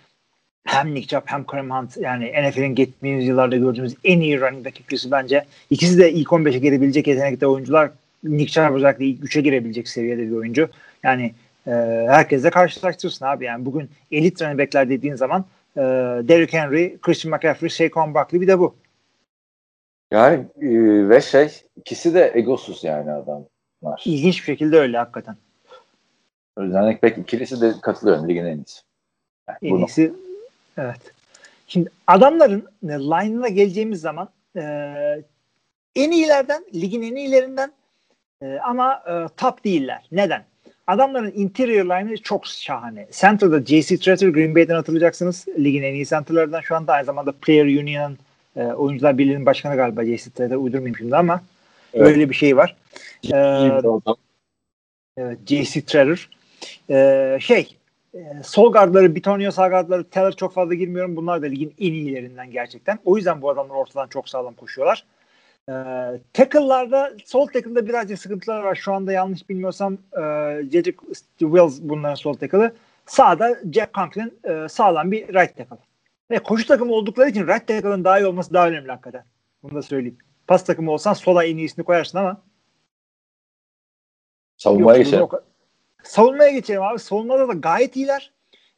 hem Nick Chubb hem Kareem Hunt yani NFL'in geçtiğimiz yıllarda gördüğümüz en iyi running back ikilisi bence. İkisi de ilk 15'e girebilecek yetenekte oyuncular. Nick Chubb özellikle ilk 3'e girebilecek seviyede bir oyuncu. Yani e, herkesle karşılaştırırsın abi. Yani bugün elit running backler dediğin zaman e, Derrick Henry, Christian McCaffrey, Saquon Barkley bir de bu. Yani e, ve şey ikisi de egosuz yani adamlar. İlginç bir şekilde öyle hakikaten. Running back ikilisi de katılıyorum ligin en iyisi. Yani En iyisi evet. Şimdi adamların e, line'ına geleceğimiz zaman e, en iyilerden, ligin en iyilerinden e, ama e, top değiller. Neden? Adamların interior line'ı çok şahane. Center'da J.C. Tretter, Green Bay'den hatırlayacaksınız. Ligin en iyi center'larından şu anda aynı zamanda Player Union'ın e, Oyuncular Birliği'nin başkanı galiba J.C. Tretter. Uydurmayayım şimdi ama Evet. öyle bir şey var. E, adam. Evet, J.C. Tretter. Ee, şey, e, sol gardları, Bitonio sağ gardları, Teller çok fazla girmiyorum. Bunlar da ligin en iyilerinden gerçekten. O yüzden bu adamlar ortadan çok sağlam koşuyorlar. Ee, tackle'larda, sol tackle'da birazcık sıkıntılar var. Şu anda yanlış bilmiyorsam e, Jedrick Wills bunların sol tackle'ı. Sağda Jack Conklin e, sağlam bir right tackle. Ve koşu takımı oldukları için right tackle'ın daha iyi olması daha önemli hakikaten. Bunu da söyleyeyim. Pas takımı olsan sola en iyisini koyarsın ama Savunmaya geçelim. yok. Savunmaya geçelim abi. Savunmada da gayet iyiler.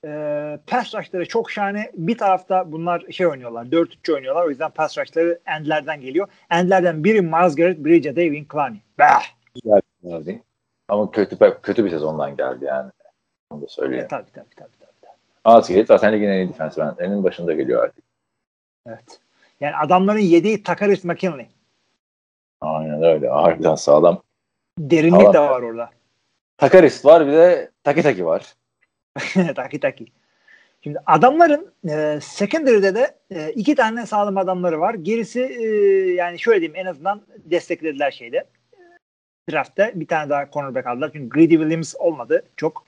Ee, pass rush'ları çok şahane. Bir tarafta bunlar şey oynuyorlar. 4-3 oynuyorlar. O yüzden pass rush'ları endlerden geliyor. Endlerden biri Miles Garrett, biri Jadavion Clowney. Bah! Geldi. Ama kötü kötü bir sezondan geldi yani. Onu da söyleyeyim. Evet, tabii tabii tabii. Tabii. Azgate zaten ligin en iyi defensive endlerinin başında geliyor artık. Evet. Yani adamların yediği Takaris McKinley. Aynen öyle. Harbiden sağlam. Derinlik Tamam. de var orada. Takarist var bir de Taki Taki var. taki taki. Şimdi adamların e, secondary'de de e, iki tane sağlam adamları var. Gerisi e, yani şöyle diyeyim en azından desteklediler şeyde. Draft'ta bir tane daha cornerback aldılar. Çünkü Greedy Williams olmadı çok.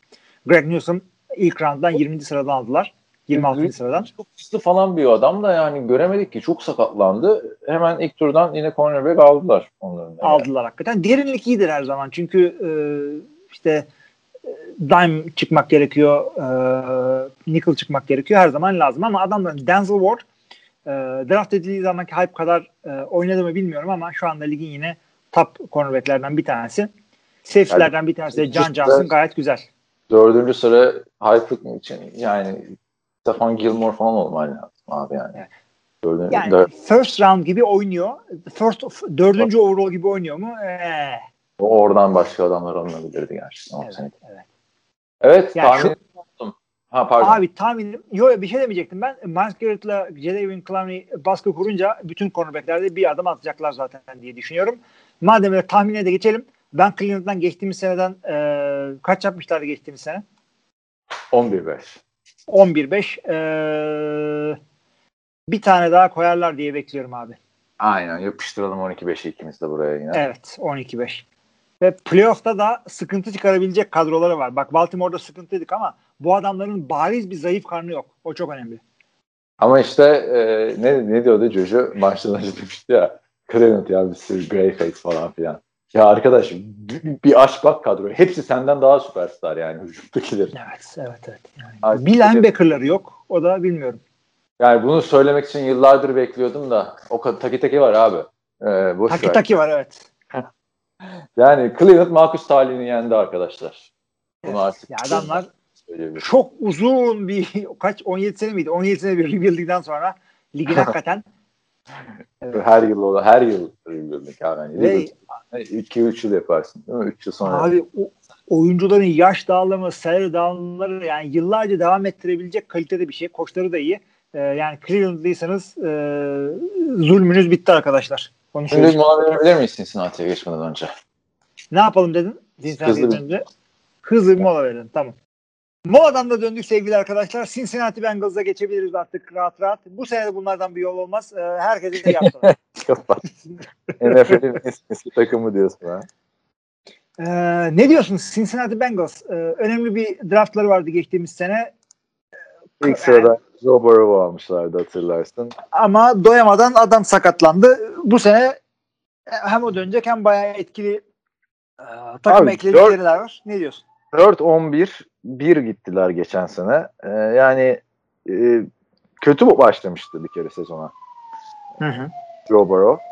Greg Newsom ilk round'dan 20. sıradan aldılar. 26. sıradan. Çok hızlı falan bir adam da yani göremedik ki çok sakatlandı. Hemen ilk turdan yine cornerback aldılar onların. da. Aldılar hakikaten. Derinlik iyidir her zaman. Çünkü e, işte e, dime çıkmak gerekiyor. E, nickel çıkmak gerekiyor. Her zaman lazım ama adamların Denzel Ward e, draft edildiği zamanki hype kadar e, oynadı mı bilmiyorum ama şu anda ligin yine top cornerbacklerden bir tanesi. Safety'lerden bir tanesi de John Johnson gayet güzel. Dördüncü sıra Hype için yani Stefan Gilmore falan olmalı lazım abi yani. Dördüncü, Yani dört- first round gibi oynuyor. First dördüncü overall gibi oynuyor mu? Ee, o oradan başka adamlar alınabilirdi gerçekten. Evet, sene. evet. Evet Yani tahmin ettim. Ha pardon. Abi tahminim yok bir şey demeyecektim ben. Miles Garrett'la Jadavion Clowney baskı kurunca bütün cornerbacklerde bir adım atacaklar zaten diye düşünüyorum. Madem öyle tahmine de geçelim. Ben Cleveland'dan geçtiğimiz seneden e, kaç yapmışlardı geçtiğimiz sene? 11-5. 11-5. E, bir tane daha koyarlar diye bekliyorum abi. Aynen yapıştıralım 12-5'i ikimiz de buraya yine. Evet 12-5. Ve playoff'ta da sıkıntı çıkarabilecek kadroları var. Bak Baltimore'da sıkıntıydık ama bu adamların bariz bir zayıf karnı yok. O çok önemli. Ama işte e, ne, ne diyordu Jojo? Maçtan önce demişti ya. Cleveland ya bir sürü grey face falan filan. Ya arkadaş bir, aç bak kadro. Hepsi senden daha süperstar yani hücumdakiler. Evet, evet, evet. Yani Abi, bir linebacker'ları yok. O da bilmiyorum. Yani bunu söylemek için yıllardır bekliyordum da o kadar taki taki var abi. Ee, boş Taki ver. taki var evet. Yani Cleveland Marcus Talih'ini yendi arkadaşlar. Bunu Evet. artık Ya adamlar çok uzun bir kaç 17 sene miydi? 17 sene bir rebuild'den sonra ligin hakikaten Her yıl o her yıl abi. Yani ve 2-3 yıl yaparsın değil mi? 3 yıl sonra. abi o, oyuncuların yaş dağılımı, salary dağılımları yani yıllarca devam ettirebilecek kalitede bir şey. Koçları da iyi. Ee, yani Cleveland'lıysanız e, zulmünüz bitti arkadaşlar. Şimdi mola verebilir miyiz Cincinnati'ye geçmeden önce? Ne yapalım dedin? Cincinnati'ye Hızlı bir-. Hızlı bir mola verelim. Tamam. Moladan da döndük sevgili arkadaşlar. Cincinnati Bengals'a geçebiliriz artık rahat rahat. Bu sene de bunlardan bir yol olmaz. Ee, herkese. Kapat. NFL'in eski takımı diyorsun ha. Ee, ne diyorsun Cincinnati Bengals? Ee, önemli bir draftları vardı geçtiğimiz sene. İlk sırada Joe Burrow almışlardı hatırlarsın. Ama doyamadan adam sakatlandı. Bu sene hem o dönecek hem bayağı etkili e, takım Abi, ekledikleri var. Ne diyorsun? 4-11 1 gittiler geçen sene. Ee, yani e, kötü başlamıştı bir kere sezona Hı hı. Joe Burrow.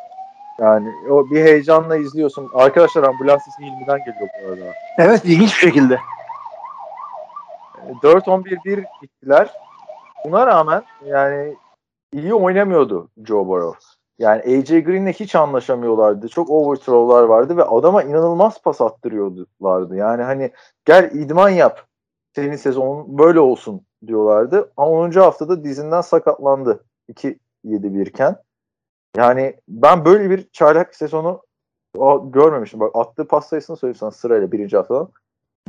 Yani o bir heyecanla izliyorsun. Arkadaşlar ambulans sesi İlmi'den geliyor bu arada. Evet ilginç bir şekilde. 4-11-1 gittiler. Buna rağmen yani iyi oynamıyordu Joe Burrow. Yani AJ Green'le hiç anlaşamıyorlardı. Çok overthrow'lar vardı ve adama inanılmaz pas attırıyorlardı. Yani hani gel idman yap. Senin sezonun böyle olsun diyorlardı. Ama 10. haftada dizinden sakatlandı. 2-7-1 iken. Yani ben böyle bir çaylak sezonu görmemiştim. Bak attığı pas sayısını söyleyeyim sana sırayla birinci haftadan.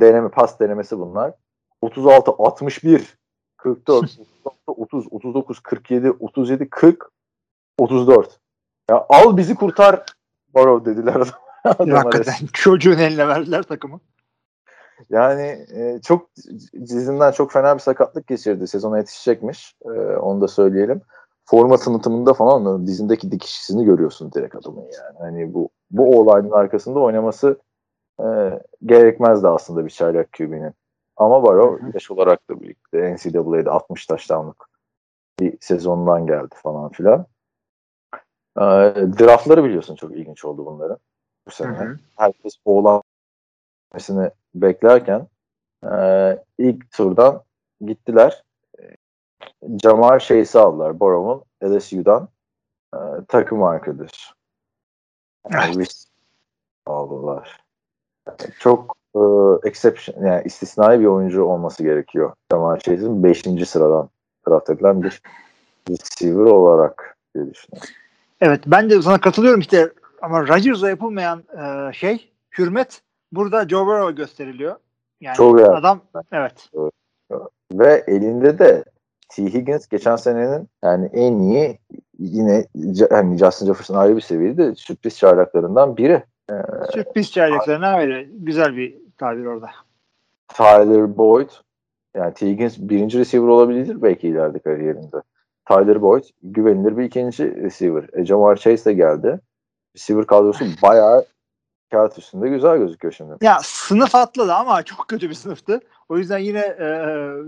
Deneme, pas denemesi bunlar. 36, 61, 44, 30, 39, 47, 37, 40, 34. Ya al bizi kurtar Barrow dediler. Hakikaten çocuğun eline verdiler takımı. Yani e, çok dizinden çok fena bir sakatlık geçirdi. Sezona yetişecekmiş. E, onu da söyleyelim. Forma tanıtımında falan dizindeki dikişisini görüyorsun direkt adamın yani. Hani bu bu olayın arkasında oynaması e, gerekmezdi aslında bir çaylak QB'nin. Ama Barrow yaş olarak da birlikte NCAA'de 60 taştanlık bir sezondan geldi falan filan. E, draftları biliyorsun çok ilginç oldu bunların bu sene. Hı hı. Herkes oğlan gitmesini beklerken e, ilk turdan gittiler. Jamar Chase'i aldılar. Borrow'un LSU'dan e, takım arkadaş. Yani biz aldılar. Yani çok e, exception, yani istisnai bir oyuncu olması gerekiyor. Jamar Chase'in 5. sıradan draft edilen bir receiver olarak diye düşünüyorum. Evet ben de sana katılıyorum işte ama Rodgers'a yapılmayan e, şey hürmet burada Joe Burrow gösteriliyor. Yani Çok iyi. adam evet. Ve elinde de T. Higgins geçen senenin yani en iyi yine hani Justin Jefferson ayrı bir seviyede sürpriz çaylaklarından biri. Ee, Sürpriz çaylaklarına öyle güzel bir tabir orada. Tyler Boyd yani T. Higgins birinci receiver olabilir belki ileride kariyerinde. Tyler Boyd güvenilir bir ikinci receiver. E, Jamar Chase de geldi. Receiver kadrosu bayağı kağıt üstünde güzel gözüküyor şimdi. Ya sınıf atladı ama çok kötü bir sınıftı. O yüzden yine e,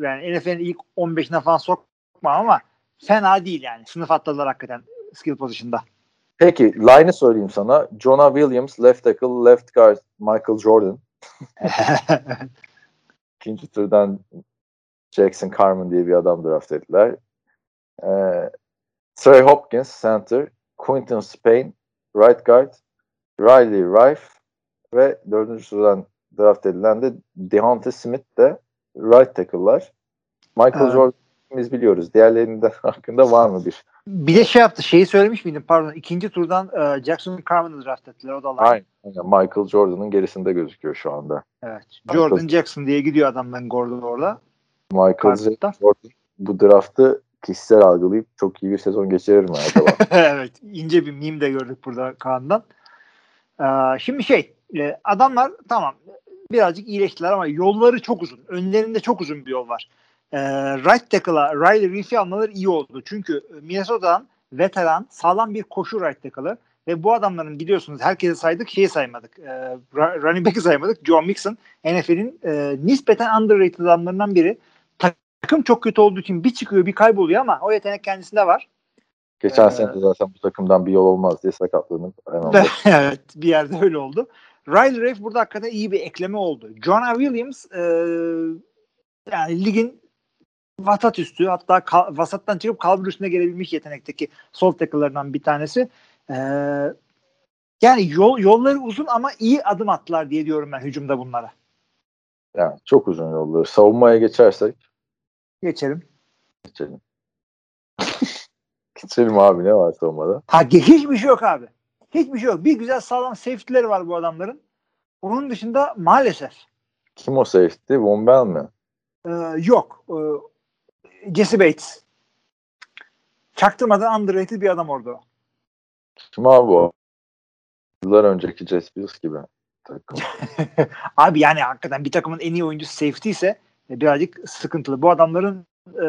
yani NFL'in ilk 15'ine falan sokma ama fena değil yani. Sınıf atladılar hakikaten skill position'da. Peki line'ı söyleyeyim sana. Jonah Williams, left tackle, left guard, Michael Jordan. İkinci turdan Jackson Carmen diye bir adam draft ettiler. Ee, Trey Hopkins center, Quinton Spain right guard, Riley Rife ve dördüncü sıradan draft edilen de Devonta Smith de right tackle'lar. Michael Evet. Jordan biz biliyoruz. Diğerlerinden hakkında var mı bir? Bir de şey yaptı. Şeyi söylemiş miydim? Pardon. ikinci turdan e, Jackson Carmen'ı draft ettiler. O da. Aynen. Michael Jordan'ın gerisinde gözüküyor şu anda. Evet. Michael- Jordan Jackson diye gidiyor adamların Gordon orada. Michael. Jordan bu draftı kişisel algılayıp çok iyi bir sezon geçirir acaba? evet. ince bir meme de gördük burada Kaan'dan. Ee, şimdi şey e, adamlar tamam birazcık iyileştiler ama yolları çok uzun. Önlerinde çok uzun bir yol var. Ee, right tackle'a Riley Reef'i almaları iyi oldu. Çünkü Minnesota'dan veteran sağlam bir koşu right tackle'ı ve bu adamların biliyorsunuz herkese saydık şeyi saymadık. Ra- running back'i saymadık. Joe Mixon NFL'in e, nispeten underrated adamlarından biri. Takım çok kötü olduğu için bir çıkıyor bir kayboluyor ama o yetenek kendisinde var. Geçen Ee, sene de zaten bu takımdan bir yol olmaz diye Ve- evet bir yerde öyle oldu. Riley Reif burada hakikaten iyi bir ekleme oldu. Jonah Williams e, yani ligin vasat üstü hatta kal- vasattan çıkıp kalbur üstüne gelebilmiş yetenekteki sol tackle'larından bir tanesi. E, yani yol yolları uzun ama iyi adım attılar diye diyorum ben hücumda bunlara. yani çok uzun yolları. Savunmaya geçersek Geçelim. geçelim. geçelim abi ne var savunmada? Ha hiçbir şey yok abi. Hiçbir şey yok. Bir güzel sağlam safety'leri var bu adamların. Onun dışında maalesef Kim o safety? Von Bell mi? Ee, yok. Ee, Jesse Bates. Çaktırmadan underrated bir adam orada. Kim abi o? Yıllar önceki Jess Bills gibi. Takım. Abi yani hakikaten bir takımın en iyi oyuncusu safety ise birazcık sıkıntılı. Bu adamların e,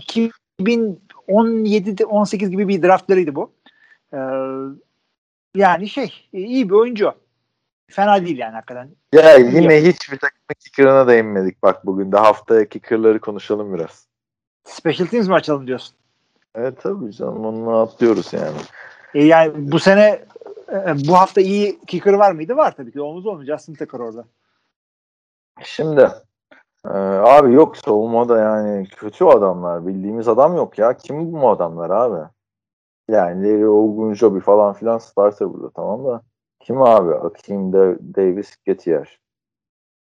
2017'de 18 gibi bir draftlarıydı bu. Ee, yani şey e, iyi bir oyuncu. Fena değil yani hakikaten. Ya yine hiçbir takımın kicker'ına değinmedik bak bugün de haftaya kicker'ları konuşalım biraz. Special teams mi açalım diyorsun? Evet tabii canım onu atlıyoruz yani. E, yani bu sene e, bu hafta iyi kicker var mıydı? Var tabii ki. Olmaz olmuyor. Justin Tucker orada. Şimdi e, abi yok savunmada yani kötü adamlar. Bildiğimiz adam yok ya. Kim bu adamlar abi? Yani Larry Ogunjobi falan filan starter burada tamam da. Kim abi? Akeem de Davis Gettier.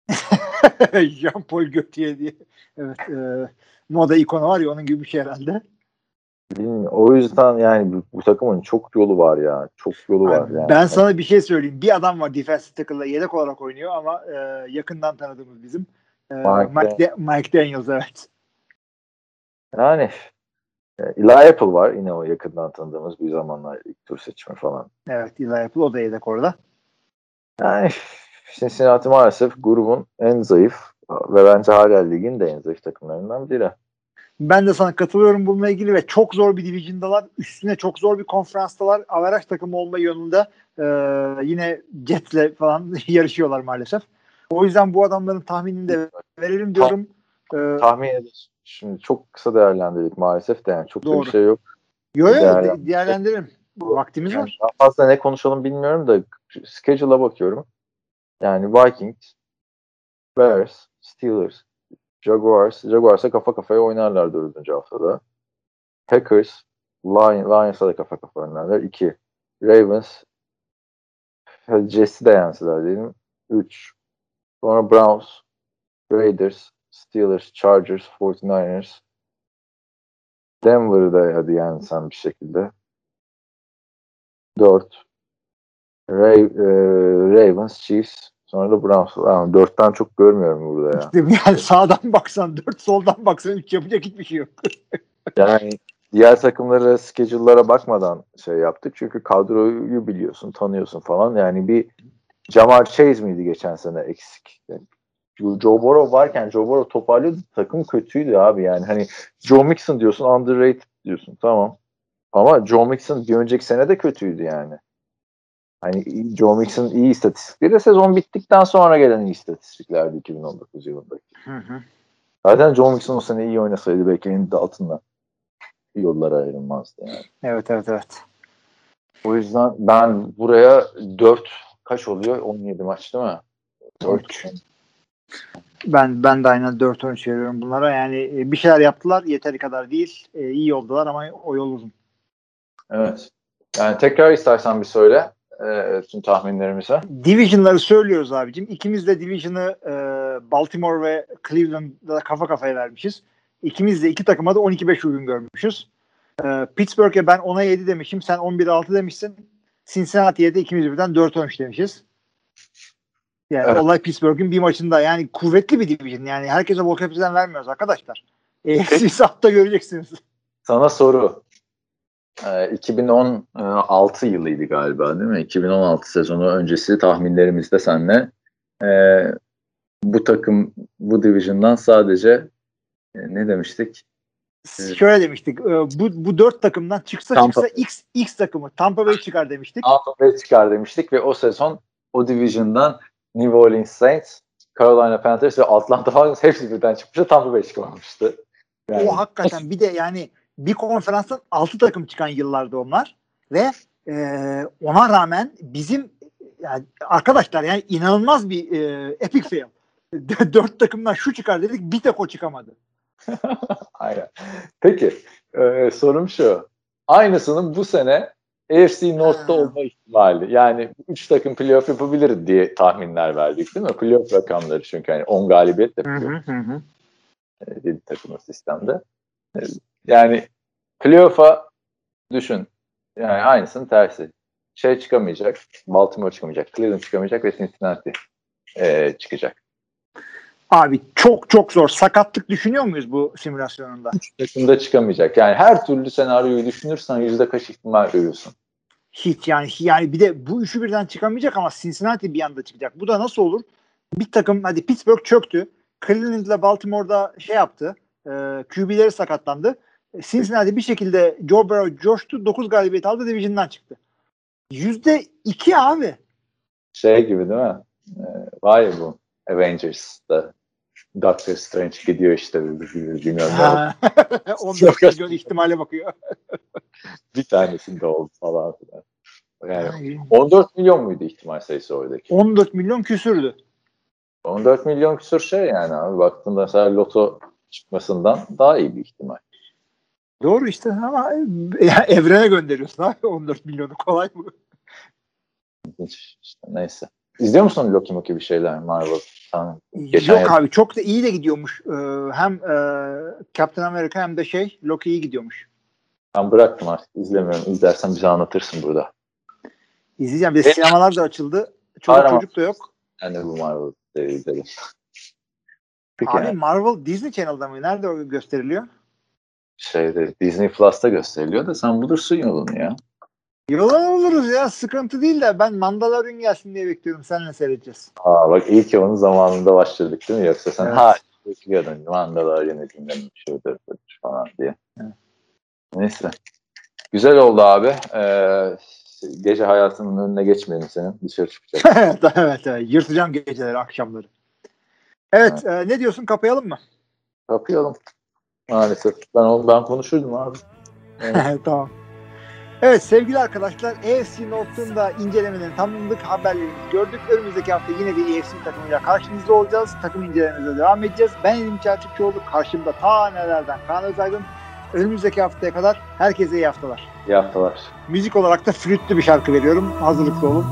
Jean Paul Gaultier diye. Evet. E, moda ikonu var ya onun gibi bir şey herhalde. Bilmiyorum. O yüzden yani bu, bu takımın çok yolu var ya. Çok yolu var Abi, yani. Ben sana bir şey söyleyeyim. Bir adam var defensive tackle'da yedek olarak oynuyor ama e, yakından tanıdığımız bizim. E, Mike De- Mike Daniels evet. Yani e, Eli Apple var yine o yakından tanıdığımız bir zamanlar ilk tur seçimi falan. Evet Eli Apple o da yedek orada. Yani Cincinnati maalesef grubun en zayıf ve bence hala ligin de en zayıf takımlarından biri. Ben de sana katılıyorum bununla ilgili ve çok zor bir division'dalar. Üstüne çok zor bir konferanstalar. Averaj takımı olma yönünde e, yine Jets'le falan yarışıyorlar maalesef. O yüzden bu adamların tahminini de verelim diyorum. E, Tahmin ediyoruz. Şimdi çok kısa değerlendirdik maalesef de yani çok da Doğru. bir şey yok. yo yo değerlendir- de- değerlendirelim. Vaktimiz Yani var. daha fazla ne konuşalım bilmiyorum da schedule'a bakıyorum. Yani Vikings, Bears, Steelers, Jaguars. Jaguars'a kafa kafaya oynarlar dördüncü haftada. Packers, Lion, Lions'a da kafa kafaya oynarlar. 2. Ravens, Jets'i de yenseler diyelim. 3. Sonra Browns, Raiders, Steelers, Chargers, 49ers. Denver'ı da hadi yensen bir şekilde. 4. Ray, e, Ravens, Chiefs, sonra da Browns. Yani dörtten çok görmüyorum burada ya. Yani sağdan baksan 4 soldan baksan 3 yapacak hiçbir şey yok. Yani diğer takımlara, schedule'lara bakmadan şey yaptık. Çünkü kadroyu biliyorsun, tanıyorsun falan. Yani bir Jamar Chase miydi geçen sene eksik? Joe Burrow varken Joe Burrow toparlıyordu. Takım kötüydü abi yani. Hani Joe Mixon diyorsun, underrated diyorsun. Tamam. Ama Joe Mixon bir önceki sene de kötüydü yani. Hani Joe Mixon iyi istatistikleri de sezon bittikten sonra gelen iyi istatistiklerdi 2019 yılındaki. Zaten Joe Mixon o sene iyi oynasaydı belki en altında yollara ayrılmazdı yani. Evet evet evet. O yüzden ben buraya 4 kaç oluyor? 17 maç değil mi? 4 Ben ben de aynen 4-13 veriyorum bunlara. Yani e, bir şeyler yaptılar. Yeteri kadar değil. E, iyi oldular ama o yol uzun. Evet. Yani tekrar istersen bir söyle e, tüm tahminlerimize. Division'ları söylüyoruz abicim. İkimiz de Division'ı e, Baltimore ve Cleveland'da kafa kafaya vermişiz. İkimiz de iki takıma da 12-5 uygun görmüşüz. E, Pittsburgh'e ben 10'a 7 demişim. Sen 11-6 demişsin. Cincinnati'ye de ikimiz birden 4-13 demişiz. Yani Evet. olay Pittsburgh'ün bir maçında. Yani kuvvetli bir division. Yani herkese bol kapasiten vermiyoruz arkadaşlar. AFC hatta göreceksiniz. Sana soru. Ee, 2016 yılıydı galiba değil mi? 2016 sezonu öncesi tahminlerimizde senle ee, bu takım bu division'dan sadece e, ne demiştik? Evet. Şöyle demiştik. e, Bu, bu dört takımdan çıksa Tampa. çıksa X, X takımı Tampa Bay çıkar demiştik. Tampa Bay çıkar demiştik ve o sezon o division'dan New Orleans Saints, Carolina Panthers ve Atlanta Falcons hepsi birden çıkmıştı. Tampa Bay çıkamamıştı. Yani, O hakikaten bir de yani bir konferanstan 6 takım çıkan yıllarda onlar ve e, ona rağmen bizim yani arkadaşlar yani inanılmaz bir e, epic fail. Dört takımdan şu çıkar dedik bir tek o çıkamadı. Aynen. Peki e, sorum şu. Aynısının bu sene AFC North'ta olma ihtimali. Yani 3 takım playoff yapabilir diye tahminler verdik değil mi? Playoff rakamları çünkü hani 10 galibiyet de playoff 7 takımlı sistemde. E, Yani playoff'a düşün. Yani aynısının tersi. Şey çıkamayacak. Baltimore çıkamayacak. Cleveland çıkamayacak ve Cincinnati e, çıkacak. Abi çok çok zor. Sakatlık düşünüyor muyuz bu simülasyonunda? Takımda çıkamayacak. Yani her türlü senaryoyu düşünürsen yüzde kaç ihtimal görüyorsun? Hiç yani yani bir de bu üçü birden çıkamayacak ama Cincinnati bir anda çıkacak. Bu da nasıl olur? Bir takım hadi Pittsburgh çöktü. Cleveland ile Baltimore'da şey yaptı. E, QB'leri sakatlandı. Cincinnati bir şekilde Joe Burrow coştu. 9 galibiyet aldı. Division'dan çıktı. Yüzde iki abi. Şey gibi değil mi? Ee, var ya bu Avengers'da Doctor Strange gidiyor işte bilmiyorum ne oldu. Ha. 14 milyon ihtimale bakıyor. bir tanesinde oldu falan filan. Yani 14 milyon muydu ihtimal sayısı oradaki? 14 milyon küsürdü. 14 milyon küsur şey yani abi baktığında mesela loto çıkmasından daha iyi bir ihtimal. Doğru işte ama ya, evrene gönderiyorsun abi 14 milyonu kolay mı? İşte, neyse. İzliyor musun Loki Moki bir şeyler Marvel? Tamam. Geçen Yok yıl- abi çok da iyi de gidiyormuş. Ee, hem e, Captain America hem de şey Loki iyi gidiyormuş. Ben bıraktım artık izlemiyorum. İzlersen bize anlatırsın burada. İzleyeceğim. Bir de sinemalar da açıldı. Aynen. çocuk da yok. Ben de bu Marvel izlerim. Peki Abi yani Marvel Disney Channel'da mı? Nerede o gösteriliyor? şeyde Disney Plus'ta gösteriliyor da sen bulursun yolunu ya. Yola oluruz ya. Sıkıntı değil de ben Mandalorian gelsin diye bekliyorum. Seninle seyredeceğiz. Aa bak iyi ki onun zamanında başladık değil mi? Yoksa sen Evet. ha bekliyordun Mandalorian'ı dinlemiş şudur budur falan diye. Evet. Neyse. Güzel oldu abi. Ee, gece hayatının önüne geçmeyelim senin. Dışarı çıkacak. evet, evet, evet. Yırtacağım geceleri, akşamları. Evet, e, ne diyorsun? Kapayalım mı? Kapayalım. Maalesef. Ben ben konuşurdum abi. Evet. tamam. Evet sevgili arkadaşlar AFC North'un da incelemenin tamamladık. Haberlerimizi gördük. Önümüzdeki hafta yine bir AFC takımıyla karşınızda olacağız. Takım incelememize devam edeceğiz. Ben Elim Çeltikçioğlu. Karşımda ta nelerden Kaan Özaydın. Önümüzdeki haftaya kadar herkese iyi haftalar. İyi haftalar. Müzik olarak da flütlü bir şarkı veriyorum. Hazırlıklı olun.